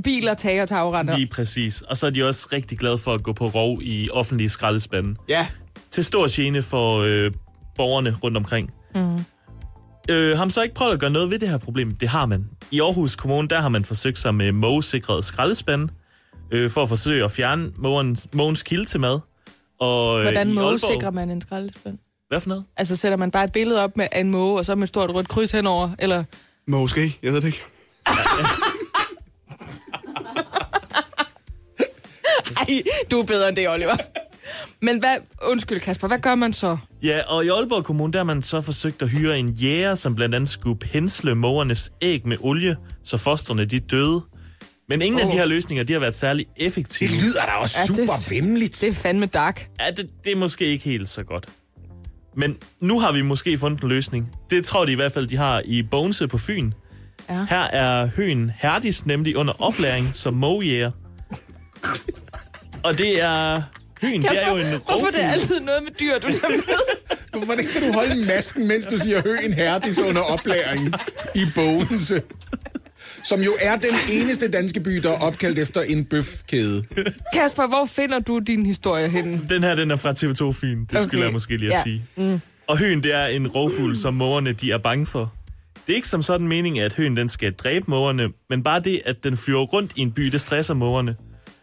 biler, tag og tagrender. Lige præcis. Og så er de også rigtig glade for at gå på rov i offentlige skraldespande. Ja, Til stor gene for øh, borgerne rundt omkring. Mm. Øh, har man så ikke prøvet at gøre noget ved det her problem? Det har man. I Aarhus Kommune, der har man forsøgt sig med mågesikrede skraldespande, øh, for at forsøge at fjerne mågens, mågens kilde til mad. Og, øh, Hvordan i måge Aalborg- sikrer man en skraldespand? Hvad for noget? Altså sætter man bare et billede op med af en måge, og så med et stort rødt kryds henover, eller... måske. Jeg ved det ikke. [laughs] Ej, du er bedre end det, Oliver. Men hvad, undskyld Kasper, hvad gør man så? Ja, og i Aalborg Kommune, der har man så forsøgt at hyre en jæger, som blandt andet skulle pensle mågernes æg med olie, så fostrene de døde. Men ingen oh. af de her løsninger, de har været særlig effektive. Det lyder da også Ja, det- super vemmeligt. Det er fandme dark. Ja, det, det er måske ikke helt så godt. Men nu har vi måske fundet en løsning. Det tror de i hvert fald, de har i Bogense på Fyn. Ja. Her er høen Herdis nemlig under oplæring som mågejæger. Og det er... Høen, det er jo en Hvorfor er det altid noget med dyr, du tager med? [laughs] Hvorfor det kan du holde masken, mens du siger høen herdig under oplæringen i Bogense? som jo er den eneste danske by, der er opkaldt efter en bøfkæde. Kasper, hvor finder du din historie henne? Den her, den er fra TV2 Fyn. Det okay. skulle jeg måske lige at Ja. sige. Mm. Og høen, det er en rovfugl, som mågerne de er bange for. Det er ikke som sådan meningen, at høen den skal dræbe mågerne, men bare det, at den flyver rundt i en by, det stresser mågerne.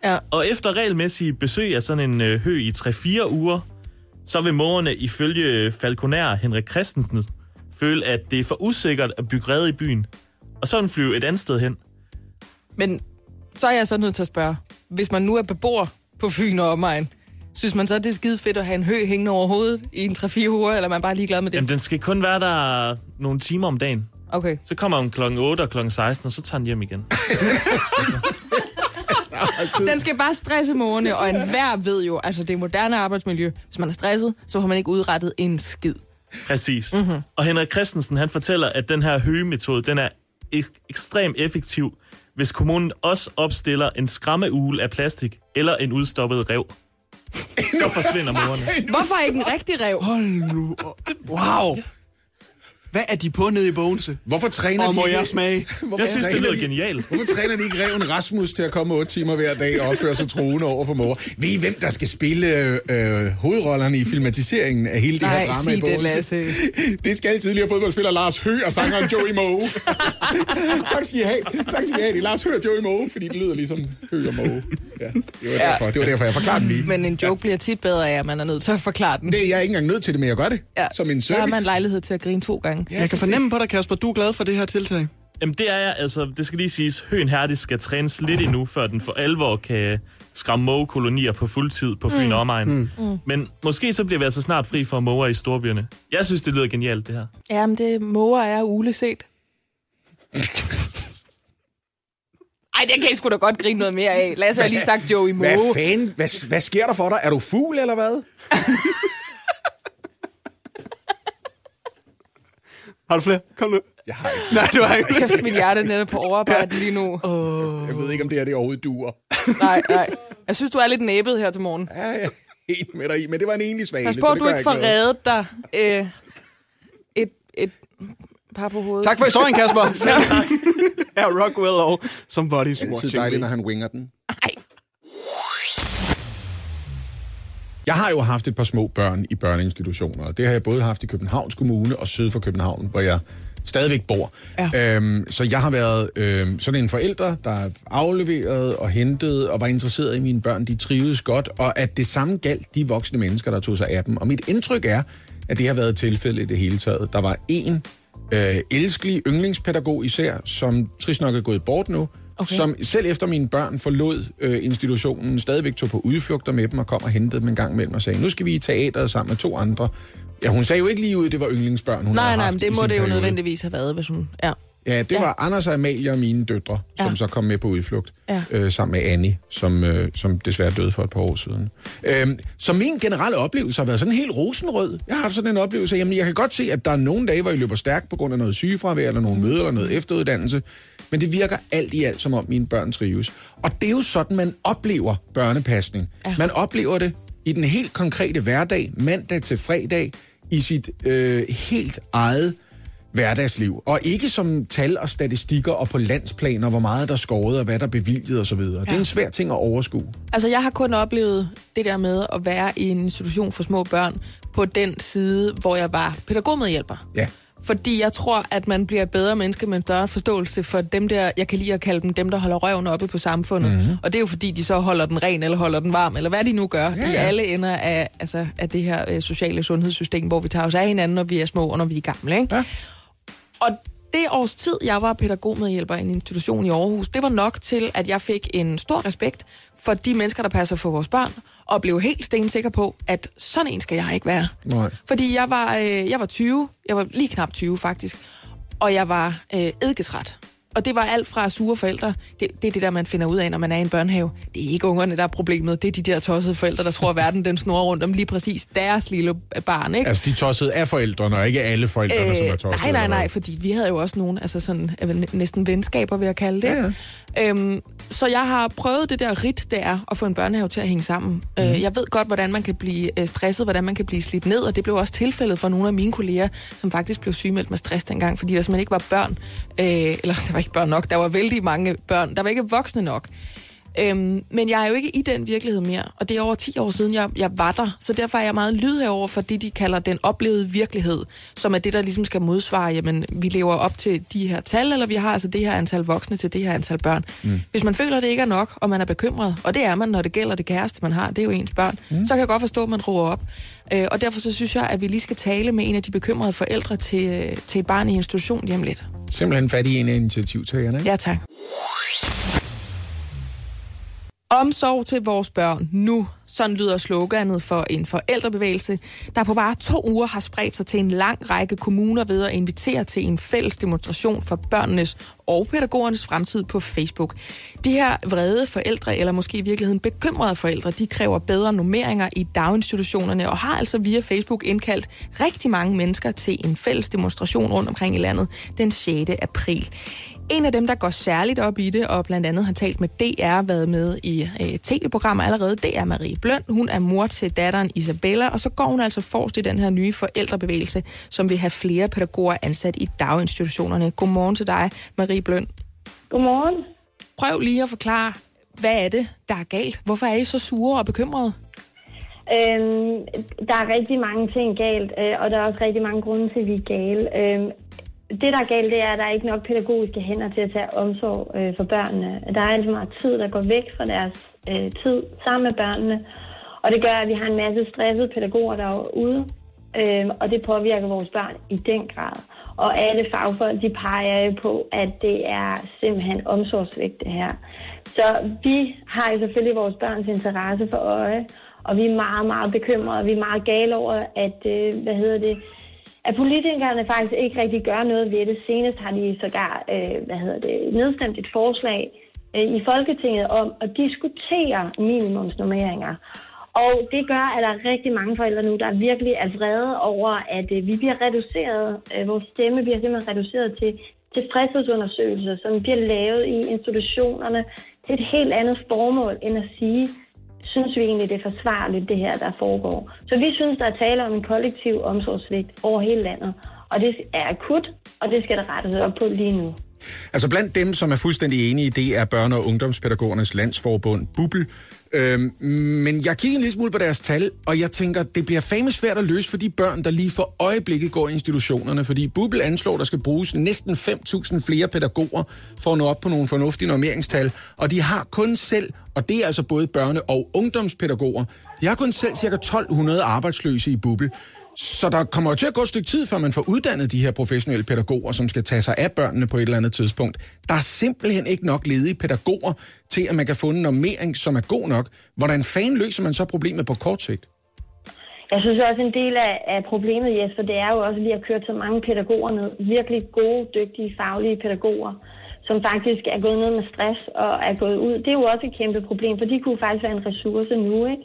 Ja. Og efter regelmæssige besøg af sådan en øh, hø i 3-4 uger, så vil mågerne ifølge falconær Henrik Christensen føle, at det er for usikkert at bygge rede i byen. Og så den flyve et andet sted hen. Men så er jeg så nødt til at spørge. Hvis man nu er beboer på Fyn og omegn, synes man så, det er skide fedt at have en hø hængende over hovedet i en 3-4 uger, eller er man bare ligeglad med det? Jamen, den skal kun være der nogle timer om dagen. Okay. Så kommer den klokken 8 og klokken 16, og så tager den hjem igen. [laughs] [laughs] Den skal bare stresse mågerne, og enhver ved jo, altså det er moderne arbejdsmiljø. Hvis man er stresset, så har man ikke udrettet en skid. Præcis. Mm-hmm. Og Henrik Christensen, han fortæller, at den her høgemetode, den er ek- ekstremt effektiv, hvis kommunen også opstiller en skræmmeugle af plastik eller en udstoppet rev. Så forsvinder [laughs] mågerne. Hvorfor ikke en rigtig rev? Hold nu. Wow. Hvad er de på nede i Bogense? Hvorfor træner Og de må ikke- jeg smage? [laughs] Hvorfor Jeg synes, det lyder de- genialt. Hvorfor træner de ikke reven Rasmus til at komme 8 timer hver dag og opføre sig truende over for mor? Ved I, hvem der skal spille øh, hovedrollerne i filmatiseringen af hele det Nej, her drama sig i det, Bogense? Lasse. [laughs] Det skal tidligere fodboldspiller Lars Høgh og sangeren Joey Moe. [laughs] tak skal I have. Tak skal I have. Det er Lars Høgh og Joey Moe, fordi det lyder ligesom Høgh og Moe. Ja, det var derfor, det var derfor jeg forklarede den lige. Men en joke bliver tit bedre af, at man er nødt til at forklare den. Det er jeg ikke engang nødt til det, men jeg gør det. Ja. Som en Så har service. man lejlighed til at grine to gange. Jeg kan fornemme på dig, Kasper, du er glad for det her tiltag. Jamen det er jeg, altså det skal lige siges, høen Herdis skal trænes lidt endnu, før den for alvor kan skræmme mågekolonier på fuldtid på Fyn og omegn. Mm. Men måske så bliver vi altså snart fri for måger i storbyerne. Jeg synes, det lyder genialt, det her. Jamen, det måger er ule set. Ej, det kan I sgu da godt grine noget mere af. Lasse har lige sagt Joey Moe. Hvad fanden? Hvad, hvad sker der for dig? Er du fugl, eller hvad? [laughs] Har du flere? Kom nu. Jeg har ikke. Nej, du har ikke. Kæft, mit hjerte er netop på overarbejde lige nu. Jeg ved ikke, om det her det overhovedet duer. Nej, nej. Jeg synes, du er lidt næbet her til morgen. Ja, er helt med dig i, men det var en enlig svale. Pas på, at du ikke får reddet dig øh, et, et par på hovedet. Tak for historien, Kasper. [laughs] Selv tak. Er Rockwell og Somebody's Altid Watching dejligt, Me. når han winger den. Jeg har jo haft et par små børn i børneinstitutioner, og det har jeg både haft i Københavns Kommune og syd for København, hvor jeg stadigvæk bor. Ja. Øhm, så jeg har været øhm, sådan en forælder, der er afleveret og hentet og var interesseret i mine børn. De trivedes godt, og at det samme galt de voksne mennesker, der tog sig af dem. Og mit indtryk er, at det har været tilfældet i det hele taget. Der var en øh, elskelig yndlingspædagog især, som trist nok er gået bort nu, okay. som selv efter mine børn forlod øh, institutionen, stadigvæk tog på udflugter med dem og kom og hentede dem en gang imellem og sagde, nu skal vi i teateret sammen med to andre. Ja, hun sagde jo ikke lige ud, at det var yndlingsbørn, hun Nej, nej, men det må det jo periode. nødvendigvis have været, hvis hun... Ja. Ja, det Ja. var Anders og Amalie og mine døtre, ja. som så kom med på udflugt, Ja. øh, sammen med Annie, som, øh, som desværre døde for et par år siden. Øhm, så min generelle oplevelse har været sådan helt rosenrød. Jeg har haft sådan en oplevelse, jamen jeg kan godt se, at der er nogle dage, hvor I løber stærkt på grund af noget sygefravær, eller nogle møder, eller noget efteruddannelse, men det virker alt i alt, som om mine børn trives. Og det er jo sådan, man oplever børnepasning. Ja. Man oplever det i den helt konkrete hverdag, mandag til fredag, i sit øh, helt eget hverdagsliv, og ikke som tal og statistikker og på landsplaner, hvor meget der er skåret og hvad der er bevilget osv. Ja. Det er en svær ting at overskue. Altså, jeg har kun oplevet det der med at være i en institution for små børn på den side, hvor jeg var pædagogmedhjælper. Ja. Fordi jeg tror, at man bliver et bedre menneske med en større forståelse for dem der, jeg kan lide at kalde dem dem, der holder røven oppe på samfundet. Mhm. Mm-hmm. Og det er jo fordi, de så holder den ren eller holder den varm, eller hvad de nu gør. Ja, Ja, I alle ender af, altså, af det her øh, sociale sundhedssystem, hvor vi tager os af hinanden, når vi er små og når vi er gamle. Ikke? Ja. Og det års tid, jeg var pædagogmedhjælper i en institution i Aarhus, det var nok til, at jeg fik en stor respekt for de mennesker, der passer for vores børn, og blev helt stensikker på, at sådan en skal jeg ikke være. Nej. Fordi jeg var, øh, jeg var 20, jeg var lige knap 20 faktisk, og jeg var øh, eddikesret. Og det var alt fra sure forældre. Det, det er det der, man finder ud af, når man er i en børnehave. Det er ikke ungerne, der er problemet. Det er de der tossede forældre, der tror, at verden den snurrer rundt om lige præcis deres lille barn. Ikke? Altså, de tossede af forældrene, og ikke alle forældrene, øh, som er tossede. nej, nej, nej, fordi vi havde jo også nogle, altså sådan, øh, næ- næsten venskaber, vil jeg kalde det. Ja, ja. Øhm, så jeg har prøvet det der rit, det er at få en børnehave til at hænge sammen. Mm. Mhm. Øh, jeg ved godt, hvordan man kan blive øh, stresset, hvordan man kan blive slidt ned, og det blev også tilfældet for nogle af mine kolleger, som faktisk blev sygemeldt med stress dengang, fordi der simpelthen ikke var børn, øh, eller [laughs] der var ikke børn nok. Der var vældig mange børn. Der var ikke voksne nok. Øhm, men jeg er jo ikke i den virkelighed mere, og det er over 10 år siden, jeg, jeg var der. Så derfor er jeg meget lydhør over for det, de kalder den oplevede virkelighed, som er det, der ligesom skal modsvare, jamen, vi lever op til de her tal, eller vi har altså det her antal voksne til det her antal børn. Mm. Hvis man føler, det ikke er nok, og man er bekymret, og det er man, når det gælder det kæreste, man har, det er jo ens børn, mm. så kan jeg godt forstå, at man roer op. Øh, og derfor så synes jeg, at vi lige skal tale med en af de bekymrede forældre til, øh, til et barn i institution hjem lidt. Simpelthen fat i en af initiativtagerne, ikke? Ja, tak. Omsorg til vores børn nu. Sådan lyder sloganet for en forældrebevægelse, der på bare to uger har spredt sig til en lang række kommuner ved at invitere til en fælles demonstration for børnenes og pædagogernes fremtid på Facebook. De her vrede forældre, eller måske i virkeligheden bekymrede forældre, de kræver bedre nummeringer i daginstitutionerne og har altså via Facebook indkaldt rigtig mange mennesker til en fælles demonstration rundt omkring i landet den 6. april. En af dem, der går særligt op i det, og blandt andet har talt med DR, været med i øh, tv-programmer allerede, det er Marie Bløn. Hun er mor til datteren Isabella, og så går hun altså forrest i den her nye forældrebevægelse, som vil have flere pædagoger ansat i daginstitutionerne. Godmorgen til dig, Marie Bløn. Godmorgen. Prøv lige at forklare, hvad er det, der er galt? Hvorfor er I så sure og bekymrede? Øhm, der er rigtig mange ting galt, øh, og der er også rigtig mange grunde til, at vi er gale. Øhm, det, der er galt, det er, at der er ikke nok pædagogiske hænder til at tage omsorg øh, for børnene. Der er alt for meget tid, der går væk fra deres øh, tid sammen med børnene. Og det gør, at vi har en masse stressede pædagoger derude, øh, og det påvirker vores børn i den grad. Og alle fagfolk, de peger jo på, at det er simpelthen omsorgsvægt, det her. Så vi har jo selvfølgelig vores børns interesse for øje, og vi er meget, meget bekymrede, og vi er meget gale over, at, øh, hvad hedder det, at politikerne faktisk ikke rigtig gør noget ved det. Senest har de sågar øh, hvad hedder det, nedstemt et forslag øh, i Folketinget om at diskutere minimumsnormeringer. Og det gør, at der er rigtig mange forældre nu, der virkelig er vrede over, at øh, vi bliver reduceret, øh, vores stemme bliver simpelthen reduceret til tilfredshedsundersøgelser, som bliver lavet i institutionerne til et helt andet formål, end at sige, synes vi egentlig, det er forsvarligt, det her, der foregår. Så vi synes, der er tale om en kollektiv omsorgsvigt over hele landet. Og det er akut, og det skal der rettes op på lige nu. Altså blandt dem, som er fuldstændig enige, det er Børne- og Ungdomspædagogernes Landsforbund, Bubel, Øhm, men jeg kigger en lille smule på deres tal, og jeg tænker, det bliver fame svært at løse for de børn, der lige for øjeblikket går i institutionerne, fordi Bubble anslår, der skal bruges næsten 5.000 flere pædagoger for at nå op på nogle fornuftige normeringstal, og de har kun selv, og det er altså både børne- og ungdomspædagoger, de har kun selv ca. 1.200 arbejdsløse i Bubble. Så der kommer jo til at gå et stykke tid, før man får uddannet de her professionelle pædagoger, som skal tage sig af børnene på et eller andet tidspunkt. Der er simpelthen ikke nok ledige pædagoger til, at man kan få en normering, som er god nok. Hvordan fanden løser man så problemet på kort sigt? Jeg synes også, en del af, af problemet, Jesper, det er jo også, at vi har kørt så mange pædagoger ned. Virkelig gode, dygtige, faglige pædagoger, som faktisk er gået ned med stress og er gået ud. Det er jo også et kæmpe problem, for de kunne faktisk være en ressource nu, ikke?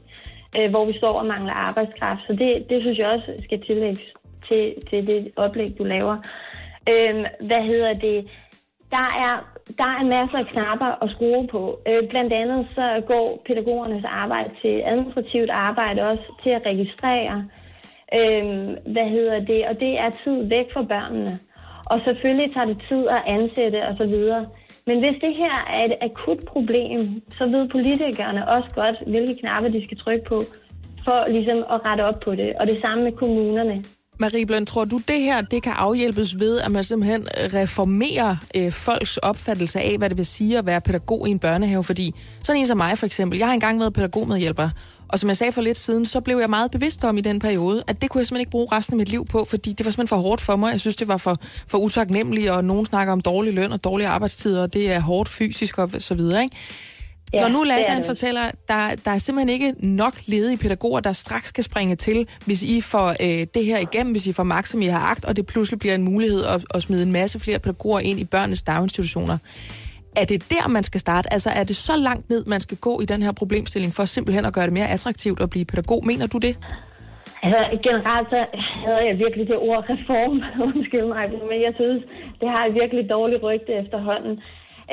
Øh, hvor vi står og mangler arbejdskraft. Så det, det synes jeg også skal tillægges til, til det oplæg, du laver. Øh, hvad hedder det? Der er, der er masser af knapper at skrue på. Øh, blandt andet så går pædagogernes arbejde til administrativt arbejde også til at registrere. Øh, hvad hedder det? Og det er tid væk fra børnene. Og selvfølgelig tager det tid at ansætte osv. Men hvis det her er et akut problem, så ved politikerne også godt, hvilke knapper de skal trykke på, for ligesom at rette op på det. Og det samme med kommunerne. Marie Bløn, tror du, det her det kan afhjælpes ved, at man simpelthen reformerer øh, folks opfattelse af, hvad det vil sige at være pædagog i en børnehave? Fordi sådan en som mig for eksempel, jeg har engang været pædagogmedhjælper, og som jeg sagde for lidt siden, så blev jeg meget bevidst om i den periode, at det kunne jeg simpelthen ikke bruge resten af mit liv på, fordi det var simpelthen for hårdt for mig. Jeg synes, det var for, for utaknemmeligt, og nogen snakker om dårlig løn og dårlige arbejdstider, og det er hårdt fysisk og så videre, ikke? Ja, Når nu Lasse han fortæller, der, der er simpelthen ikke nok ledige pædagoger, der straks skal springe til, hvis I får øh, det her igennem, hvis I får magt, som I har agt, og det pludselig bliver en mulighed at, at smide en masse flere pædagoger ind i børnenes daginstitutioner. Er det der, man skal starte? Altså er det så langt ned, man skal gå i den her problemstilling, for simpelthen at gøre det mere attraktivt at blive pædagog? Mener du det? Altså generelt så havde jeg virkelig det ord reform, [laughs] undskyld mig, men jeg synes, det har et virkelig dårligt rygte efterhånden.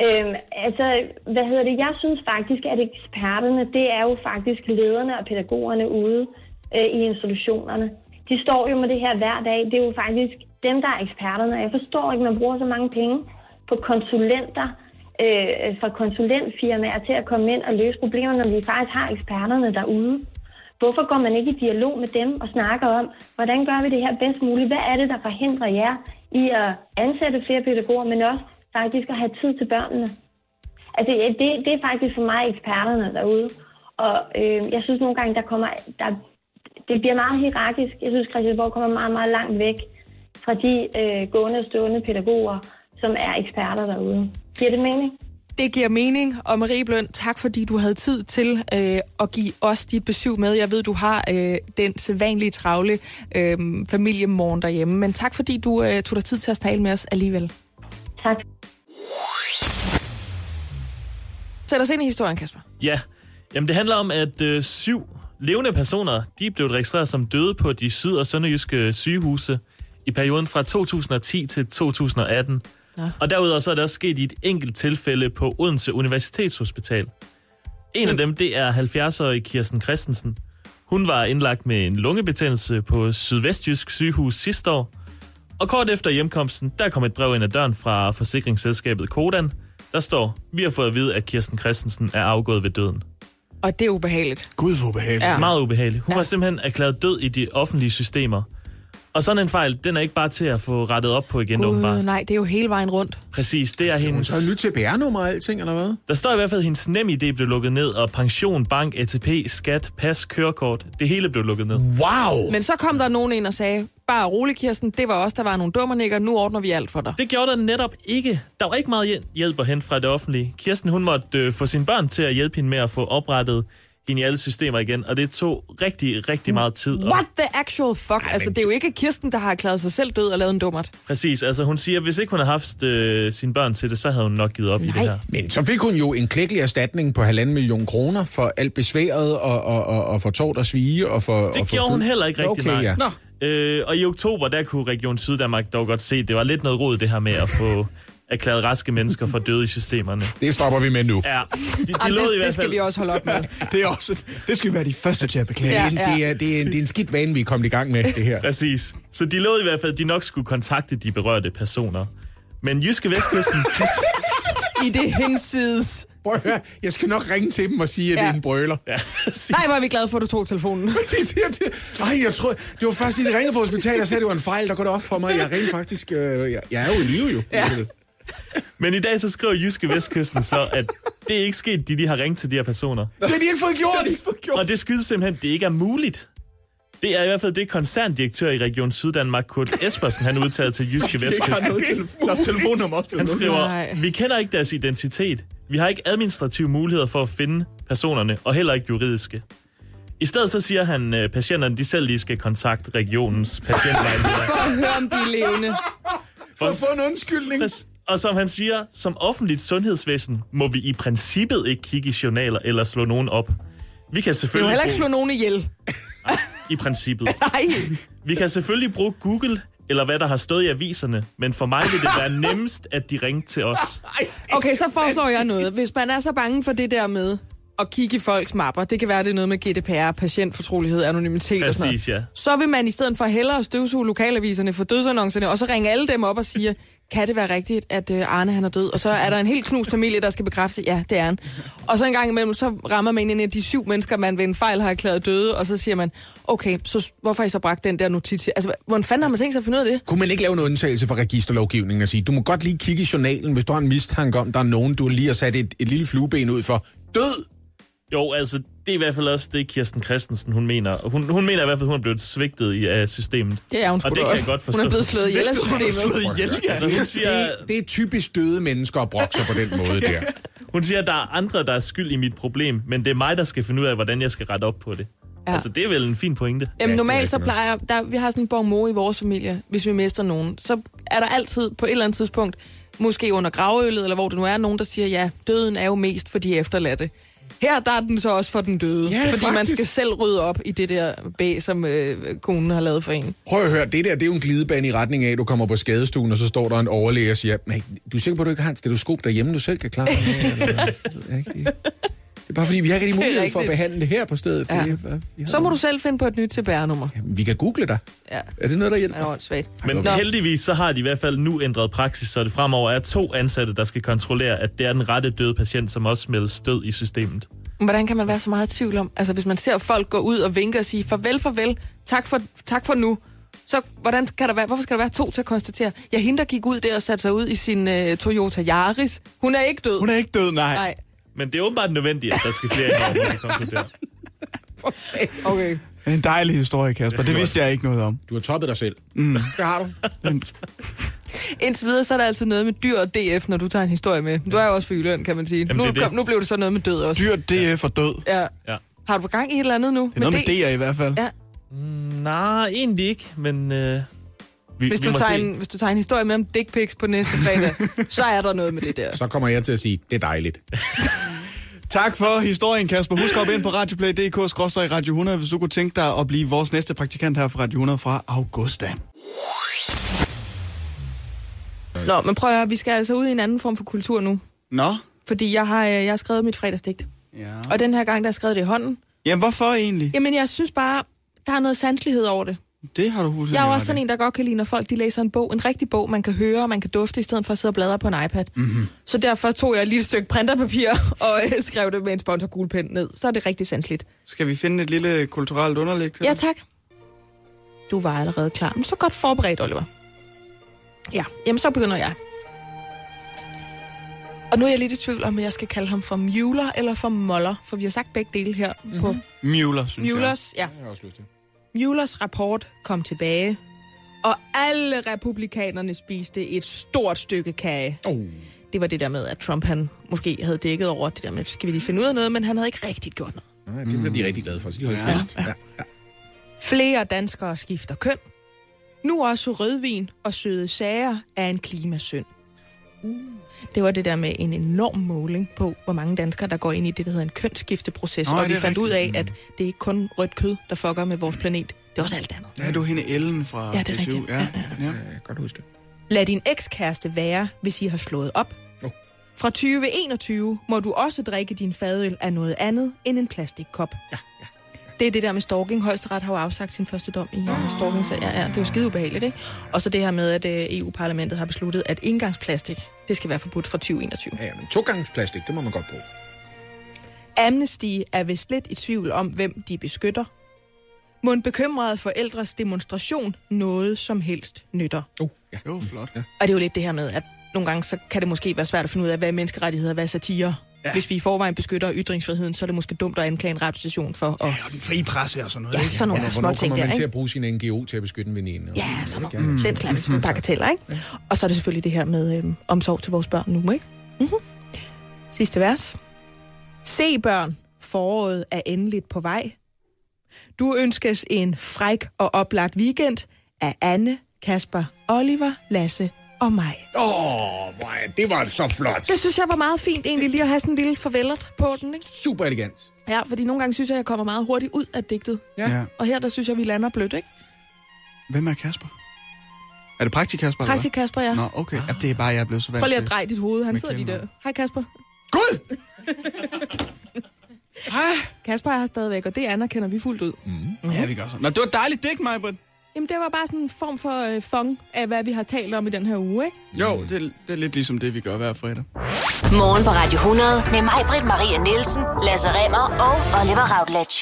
Øhm, altså, hvad hedder det? Jeg synes faktisk, at eksperterne, det er jo faktisk lederne og pædagogerne ude øh, i institutionerne. De står jo med det her hver dag. Det er jo faktisk dem, der er eksperterne. Jeg forstår ikke, at man bruger så mange penge på konsulenter, øh, fra konsulentfirmaer til at komme ind og løse problemer, når vi faktisk har eksperterne derude. Hvorfor går man ikke i dialog med dem og snakker om, hvordan gør vi det her bedst muligt? Hvad er det, der forhindrer jer i at ansætte flere pædagoger, men også faktisk at have tid til børnene? Altså, det, det er faktisk for mig eksperterne derude. Og øh, jeg synes nogle gange, der kommer... Der, det bliver meget hierarkisk. Jeg synes, Christiansborg kommer meget, meget langt væk fra de øh, gående og stående pædagoger, som er eksperter derude. Giver det mening? Det giver mening, og Marie Bløn, tak fordi du havde tid til øh, at give os dit besøg med. Jeg ved, du har øh, den sædvanlige travle øh, familiemorgen derhjemme, men tak fordi du øh, tog dig tid til at tale med os alligevel. Tak. Sæt os ind i historien, Kasper. Ja, Jamen det handler om, at øh, syv levende personer, de blev registreret som døde på de syd- og sønderjyske sygehuse i perioden fra 2010 til 2018. Ja. Og derudover så er der også sket i et enkelt tilfælde på Odense Universitetshospital. En af dem, det er 70-årige Kirsten Christensen. Hun var indlagt med en lungebetændelse på Sydvestjysk sygehus sidste år. Og kort efter hjemkomsten, der kom et brev ind ad døren fra forsikringsselskabet Kodan. Der står, vi har fået at vide, at Kirsten Christensen er afgået ved døden. Og det er ubehageligt. Gud, hvor ubehageligt. Ja. Meget ubehageligt. Hun Ja. ja. var simpelthen erklæret død i de offentlige systemer. Og sådan en fejl, den er ikke bare til at få rettet op på igen, Gud, åbenbart. nej, det er jo hele vejen rundt. Præcis, det er Hun hendes... så et nyt CPR-nummer og alting, eller hvad? Der står i hvert fald, at hendes nem idé blev lukket ned, og pension, bank, ATP, skat, pas, kørekort, det hele blev lukket ned. Wow! Men så kom der nogen ind og sagde, bare rolig Kirsten, det var os, der var nogle dummernækker, nu ordner vi alt for dig. Det gjorde der netop ikke. Der var ikke meget hjæl- hjælp at hente fra det offentlige. Kirsten, hun måtte øh, få sine børn til at hjælpe hende med at få oprettet hende i alle systemer igen, og det tog rigtig, rigtig meget tid. Og What the actual fuck? Altså, det er jo ikke Kirsten, der har erklæret sig selv død og lavet en dummert. præcis, altså hun siger, at hvis ikke hun havde haft øh, sine børn til det, så havde hun nok givet op i det Nej. her. Men så fik hun jo en klækkelig erstatning på halvanden million kroner for alt besværet og, og, og, og for tårt og svige. Og for, Det og for gjorde hun fuld- heller ikke rigtig, okay, nej. Ja. Nå. Øh, og i oktober, der kunne Region Syddanmark dog godt se, at det var lidt noget rod, det her med at få erklæret raske mennesker for døde i systemerne. Det stopper vi med nu. Ja, de, de Jamen, lod i det, hvert det skal fald... vi også holde op med. [laughs] Det, er også, det skal vi være de første til at beklage. Ja, Det, er, en- det, er, det, er, en- det er en skidt vane, vi er kommet i gang med, det her. [laughs] Præcis. Så de lod i hvert fald, at de nok skulle kontakte de berørte personer. Men Jyske Vestkysten, [laughs] I det hensides. Prøv at høre, jeg skal nok ringe til dem og sige, at ja. det Ja. er en brøler. ja. Nej, hvor er vi glade for, at du tog telefonen. det, det, det. Ej, jeg tror, det var først, de ringede fra hospitalet og sagde, at det var en fejl, der går det op for mig. Jeg rent faktisk, øh, jeg, jeg er jo i live jo. Ja. Men i dag så skriver Jyske Vestkysten så, at det er ikke sket, de, de har ringet til de her personer. Det har de ikke fået gjort. Og det skyldes simpelthen, at det ikke er muligt. Det er i hvert fald det koncerndirektør i Region Syddanmark, Kurt Espersen, han udtalte til Jyske Vestkysten. Deres telefonnummer også Han skriver, Nej. vi kender ikke deres identitet. Vi har ikke administrative muligheder for at finde personerne, og heller ikke juridiske. I stedet så siger han, at patienterne de selv lige skal kontakte regionens patientvejleder. For at høre, om de er levende. For at få en undskyldning. Præcis. Og som han siger, som offentligt sundhedsvæsen må vi i princippet ikke kigge i journaler eller slå nogen op. Vi kan Det er jo selvfølgelig heller ikke slå nogen ihjel. i princippet. [laughs] Nej. Vi kan selvfølgelig bruge Google eller hvad der har stået i aviserne, men for mig vil det være [laughs] nemmest, at de ringte til os. Okay, så foreslår jeg noget. Hvis man er så bange for det der med at kigge i folks mapper, det kan være, det er noget med GDPR, patientfortrolighed, anonymitet og sådan Præcis, noget. ja. Så vil man i stedet for hellere støvsuge lokalaviserne for dødsannoncerne, og så ringe alle dem op og sige, kan det være rigtigt, at øh, Arne han er død? Og så er der en helt knust familie, der skal bekræfte, ja, det er han. Og så en gang imellem, så rammer man ind i de syv mennesker, man ved en fejl har erklæret døde, og så siger man, okay, så hvorfor har I så bragt den der notits? Altså, hvordan fanden har man tænkt sig at finde ud af det? Kunne man ikke lave en undtagelse for registerlovgivningen og sige, du må godt lige kigge i journalen, hvis du har en mistanke om, der er nogen, du lige har sat et, et lille flueben ud for. Død! Jo, altså, det er i hvert fald også det, Kirsten Christensen, hun mener. Hun, hun mener i hvert fald, at hun er blevet svigtet i af systemet. Det er hun Og det da kan jeg også. godt forstå. Hun er blevet slået ihjel af systemet. Altså, hun siger, Det, det er typisk døde mennesker at brokke sig på den måde der. [laughs] hun siger, at der er andre, der er skyld i mit problem, men det er mig, der skal finde ud af, hvordan jeg skal rette op på det. Ja. Ja. Altså, det er vel en fin pointe. Jamen normalt så plejer, der, vi har sådan en bon mot i vores familie, hvis vi mister nogen, så er der altid på et eller andet tidspunkt, måske under gravøllet, eller hvor det nu er, nogen, der siger, ja, døden er jo mest for de efterladte. Her der er den så også for den døde, Ja, fordi man faktisk. skal selv rydde op i det der bag, som øh, konen har lavet for en. Prøv at høre, det der det er jo en glidebane i retning af, at du kommer på skadestuen, og så står der en overlæge og siger, du er sikker på, at du ikke har et stetoskop derhjemme, du selv kan klare? Det [laughs] jeg er bare fordi, vi har ikke [laughs] er mulighed for at behandle det her på stedet. Ja. Det er, har. Så må du selv finde på et nyt CPR-nummer. Vi kan google dig. Ja, Er det noget, der hjælper? det er åndssvagt. Men Nå. heldigvis så har de i hvert fald nu ændret praksis, så det fremover er to ansatte, der skal kontrollere, at det er den rette døde patient, som også meldes død i systemet. Hvordan kan man være så meget i tvivl om? Altså, hvis man ser folk gå ud og vinke og sige, farvel, farvel, tak for, tak for nu. Så hvordan kan der være, hvorfor skal der være to til at konstatere? Ja, hende, der gik ud der og satte sig ud i sin uh, Toyota Yaris, hun er ikke død. Hun er ikke død, nej. Nej, Men det er åbenbart nødvendigt, at der skal flere ind over, konkluderer. [laughs] okay. En dejlig historie, Kasper. Det vidste jeg ikke noget om. Du har toppet dig selv. Mm. Det har du. Indtil videre, så er der altså noget med dyr og DF, når du tager en historie med. Du er jo også for Jylland, kan man sige. Jamen, nu, det det. kom, nu blev det så noget med død også. Dyr DF og død. Ja. Ja. Har du gang i et eller andet nu? Det er noget med D'er i hvert fald. Ja. Nej, egentlig ikke, men øh, vi, Hvis vi du, må tager se. en, hvis du tager en historie med om dick pics på næste fredag, [laughs] så er der noget med det der. Så kommer jeg til at sige, det er dejligt. [laughs] Tak for historien, Kasper. Husk at ind på radioplay.dk-radio 100, hvis du kunne tænke dig at blive vores næste praktikant her fra Radio 100 fra Augusta. Nå, men prøv at høre, vi skal altså ud i en anden form for kultur nu. Nå, Fordi jeg har, øh, jeg har skrevet mit fredagsdigt. ja. Og den her gang, der har jeg skrevet det i hånden. Jamen, hvorfor egentlig? Jamen, jeg synes bare, der er noget sanselighed over det. Det har du fuldstændig Jeg er også sådan en, der godt kan lide, når folk de læser en bog. En rigtig bog, man kan høre, og man kan dufte, i stedet for at sidde og bladre på en iPad. Mm-hmm. Så derfor tog jeg lige et stykke printerpapir [laughs] og øh, skrev det med en sponsorgulpen ned. Så er det rigtig sanseligt. Skal vi finde et lille kulturelt underlæg til Ja, tak. Du var allerede klar. Men så godt forberedt, Oliver. Ja, jamen så begynder jeg. Og nu er jeg lidt i tvivl om, at jeg skal kalde ham for Mueller eller for Moller, for vi har sagt begge dele her mm-hmm. på Mueller, synes jeg. Muellers, ja. Det har jeg også lyst til. Muellers rapport kom tilbage, og alle republikanerne spiste et stort stykke kage. Oh. Det var det der med, at Trump han måske havde dækket over det der med, skal vi lige finde ud af noget, men han havde ikke rigtigt gjort noget. Nej, det bliver de rigtig glade for, så de holder Ja. fest. Ja. Ja. Flere danskere skifter køn. Nu også rødvin og søde sager er en klimasynd. Det var det der med en enorm måling på, hvor mange danskere, der går ind i det, der hedder en kønsskifteproces. Nå, og vi fandt ud af, rigtigt. at det er ikke kun rødt kød, der fucker med vores planet. Det er også alt andet. Ja, du er hende Ellen fra Ja, det er rigtigt. Ja, Ja, ja. Kan godt huske det. Lad din ekskæreste være, hvis I har slået op. Jo. Fra 2021 må du også drikke din fadøl af noget andet end en plastikkop. Ja, ja. Det er det der med stalking. Højesteret har jo afsagt sin første dom i oh. stalking. Så ja, ja, det er jo skide ubehageligt, ikke? Og så det her med, at øh, EU-parlamentet har besluttet, at indgangsplastik, det skal være forbudt fra 2021. Ja, men to gange plastik, det må man godt bruge. Amnesty er vist lidt i tvivl om, hvem de beskytter. Må en bekymrede forældres demonstration noget som helst nytter. Oh, ja. Jo, flot. Ja. Og det er jo lidt det her med, at nogle gange så kan det måske være svært at finde ud af, hvad er menneskerettigheder, hvad er satire. Ja. Hvis vi i forvejen beskytter ytringsfriheden, så er det måske dumt at anklage en radiostation for at... Ja, og den frie presse og sådan noget. Ja, ikke? sådan nogle Hvornår små kommer ting man der, til at bruge sin NGO til at beskytte en veninde? Ja, sådan noget. Mm. Den slags bagateller, ikke? Og så er det selvfølgelig det her med øhm, omsorg til vores børn nu, ikke? Mm-hmm. Sidste vers. Se børn, foråret er endeligt på vej. Du ønskes en fræk og oplagt weekend af Anne, Kasper, Oliver, Lasse og mig. Åh, oh, det var så flot. Det synes jeg var meget fint egentlig lige at have sådan en lille farvelet på den, ikke? Super elegant. Ja, fordi nogle gange synes jeg, jeg kommer meget hurtigt ud af digtet. Ja. Og her, der synes jeg, vi lander blødt, ikke? Hvem er Kasper? Er det Praktik Kasper? Praktik Kasper, ja. Nå, okay. Ja, det er bare, jeg er blevet så vant Prøv lige at dreje dit hoved. Han sidder lige der. Hej Kasper. Gud! Kasper er her stadigvæk, og det anerkender vi fuldt ud. Mm. Ja, vi gør så. Nå, det var dejligt dæk, mig, Britt. Jamen, det var bare sådan en form for øh, fong af, hvad vi har talt om i den her uge, ikke? Jo, det, er- det er lidt ligesom det, vi gør hver fredag. Morgen på Radio 100 med mig, Britt Maria Nielsen, Lasse Remmer og Oliver Routledge.